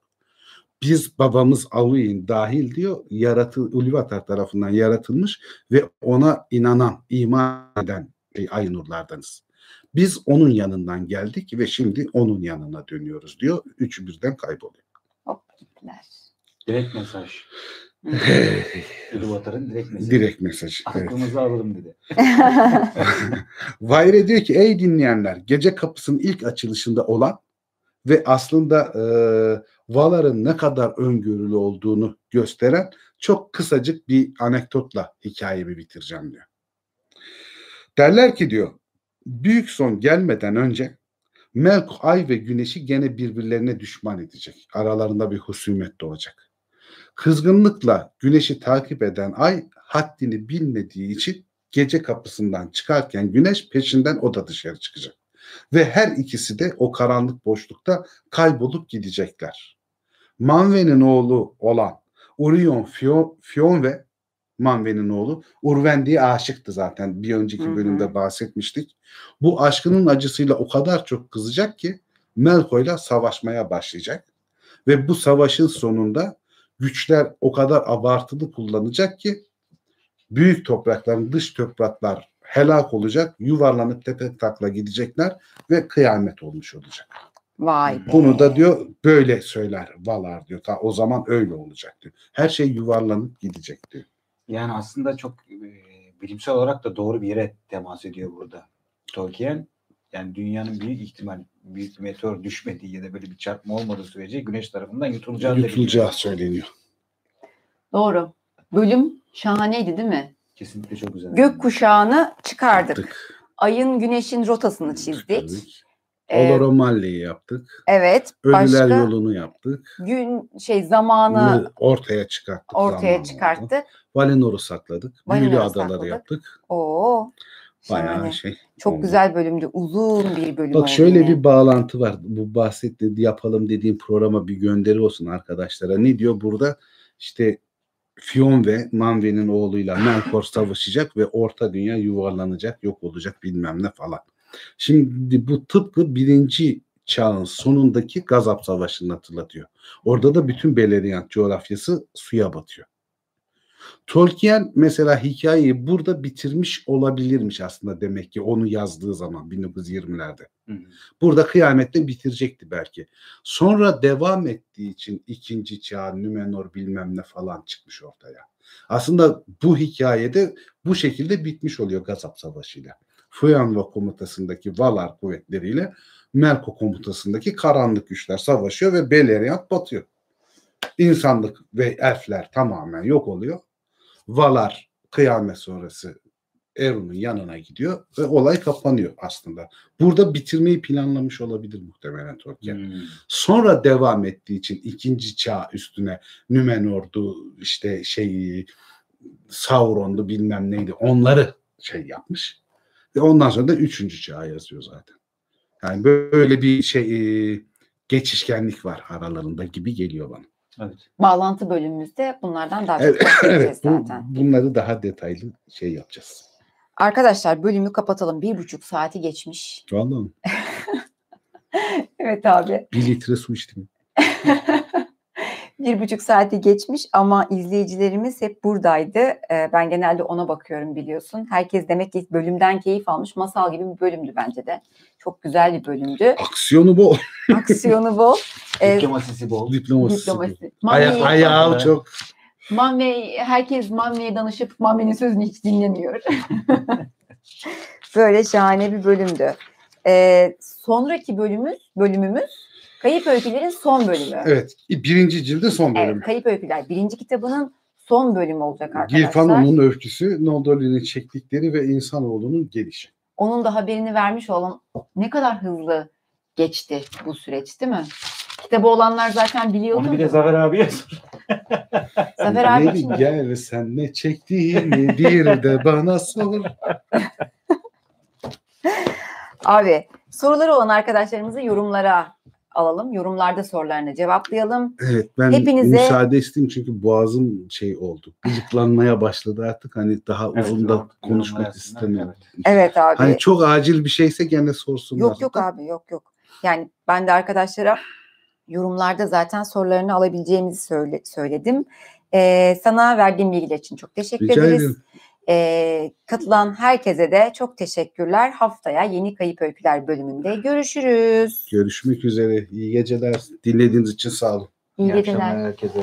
Biz babamız Aluin dahil diyor yaratı Ulvatar tarafından yaratılmış ve ona inanan, iman eden Aynurlardanız. Biz onun yanından geldik ve şimdi onun yanına dönüyoruz diyor. Üçü birden kayboluyor. Hop gittiler. Direkt mesaj. Uluvatar'ın direkt mesajı. Direkt mesaj. Aklımızı evet. alalım dedi. Vayre diyor ki ey dinleyenler gece kapısının ilk açılışında olan ve aslında e, Valar'ın ne kadar öngörülü olduğunu gösteren çok kısacık bir anekdotla hikayemi bitireceğim diyor. Derler ki diyor büyük son gelmeden önce Melk ay ve güneşi gene birbirlerine düşman edecek. Aralarında bir husumet doğacak. Kızgınlıkla güneşi takip eden ay haddini bilmediği için gece kapısından çıkarken güneş peşinden o da dışarı çıkacak. Ve her ikisi de o karanlık boşlukta kaybolup gidecekler. Manve'nin oğlu olan Orion Fion, ve Manve'nin oğlu Urvendi'ye aşıktı zaten. Bir önceki bölümde bahsetmiştik. Bu aşkının acısıyla o kadar çok kızacak ki Melko'yla savaşmaya başlayacak. Ve bu savaşın sonunda güçler o kadar abartılı kullanacak ki büyük toprakların dış topraklar helak olacak, yuvarlanıp tepe takla gidecekler ve kıyamet olmuş olacak. Vay be. Bunu da diyor böyle söyler Valar diyor. Ta o zaman öyle olacak diyor. Her şey yuvarlanıp gidecek diyor. Yani aslında çok e, bilimsel olarak da doğru bir yere temas ediyor burada Tolkien. Yani dünyanın büyük ihtimal büyük bir meteor düşmediği ya da böyle bir çarpma olmadığı sürece güneş tarafından yutulacağı, yutulacağı söyleniyor. Doğru. Bölüm şahaneydi değil mi? Kesinlikle çok güzel. Gök kuşağını çıkardık. Yaptık. Ayın güneşin rotasını çizdik. Ee, Oloromalli'yi yaptık. Evet. Ölüler başka, yolunu yaptık. Gün şey zamanı ortaya çıkarttık. Ortaya çıkarttık. Valinor'u sakladık. Büyülü adaları sakladık. yaptık. Oo. Bayağı yani, şey. Çok oldu. güzel bölümdü. Uzun bir bölüm Bak şöyle yine. bir bağlantı var. Bu bahsetti yapalım dediğim programa bir gönderi olsun arkadaşlara. Ne diyor burada? İşte Fion ve Manve'nin oğluyla Melkor savaşacak ve orta dünya yuvarlanacak, yok olacak bilmem ne falan. Şimdi bu tıpkı birinci çağın sonundaki Gazap Savaşı'nı hatırlatıyor. Orada da bütün Beleriand coğrafyası suya batıyor. Tolkien mesela hikayeyi burada bitirmiş olabilirmiş aslında demek ki onu yazdığı zaman 1920'lerde. Burada kıyamette bitirecekti belki. Sonra devam ettiği için ikinci çağ, Nümenor bilmem ne falan çıkmış ortaya. Aslında bu hikayede bu şekilde bitmiş oluyor Gazap Savaşı'yla. Fuyanva komutasındaki Valar kuvvetleriyle Melko komutasındaki karanlık güçler savaşıyor ve Beleriand batıyor. İnsanlık ve elfler tamamen yok oluyor. Valar kıyamet sonrası Eru'nun yanına gidiyor ve olay kapanıyor aslında. Burada bitirmeyi planlamış olabilir muhtemelen Tolkien. Hmm. Sonra devam ettiği için ikinci çağ üstüne Nümenor'du işte şey Sauron'du bilmem neydi onları şey yapmış. Ve ondan sonra da üçüncü çağ yazıyor zaten. Yani böyle bir şey e, geçişkenlik var aralarında gibi geliyor bana. Evet. Bağlantı bölümümüzde bunlardan daha çok Evet, bahsedeceğiz evet bu, zaten. bunları daha detaylı şey yapacağız. Arkadaşlar bölümü kapatalım. Bir buçuk saati geçmiş. Vallahi mi? Evet abi. bir litre su içtim. Bir buçuk saati geçmiş ama izleyicilerimiz hep buradaydı. Ee, ben genelde ona bakıyorum biliyorsun. Herkes demek ki bölümden keyif almış. Masal gibi bir bölümdü bence de. Çok güzel bir bölümdü. Aksiyonu bol. Aksiyonu bol. Ee, Diplomasisi bol. Diplomasisi. bol. diplomasi. Aya, ayağı çok. Mami, herkes Mami'ye danışıp Mami'nin sözünü hiç dinlemiyor. Böyle şahane bir bölümdü. Ee, sonraki bölümümüz, bölümümüz Kayıp Öykülerin son bölümü. Evet. Birinci cilde son bölüm. Evet, Kayıp Öyküler birinci kitabının son bölümü olacak arkadaşlar. Gilfan onun öyküsü, Noldor'un çektikleri ve insanoğlunun gelişi. Onun da haberini vermiş olan ne kadar hızlı geçti bu süreç değil mi? Kitabı olanlar zaten biliyordu. Onu bir de Zafer abiye sor. Zafer abi için Gel sen ne çektiğini bir de bana sor. Abi soruları olan arkadaşlarımızı yorumlara alalım. Yorumlarda sorularını cevaplayalım. Evet ben Hepinize- müsaade isteyeyim çünkü boğazım şey oldu. Gıcıklanmaya başladı artık. Hani daha Evet, uzun da konuşmak istemiyorum. arasında, Evet abi. Hani çok acil bir şeyse gene sorsunlar. Yok yok abi yok yok. Yani ben de arkadaşlara yorumlarda zaten sorularını alabileceğimizi söyle, söyledim. Ee, sana verdiğim bilgiler için çok teşekkür Rica ederiz. ederim. Ee, katılan herkese de çok teşekkürler. Haftaya yeni Kayıp Öyküler bölümünde görüşürüz. Görüşmek üzere. İyi geceler. Dinlediğiniz için sağ olun. İyi İyi geceler. akşamlar herkese.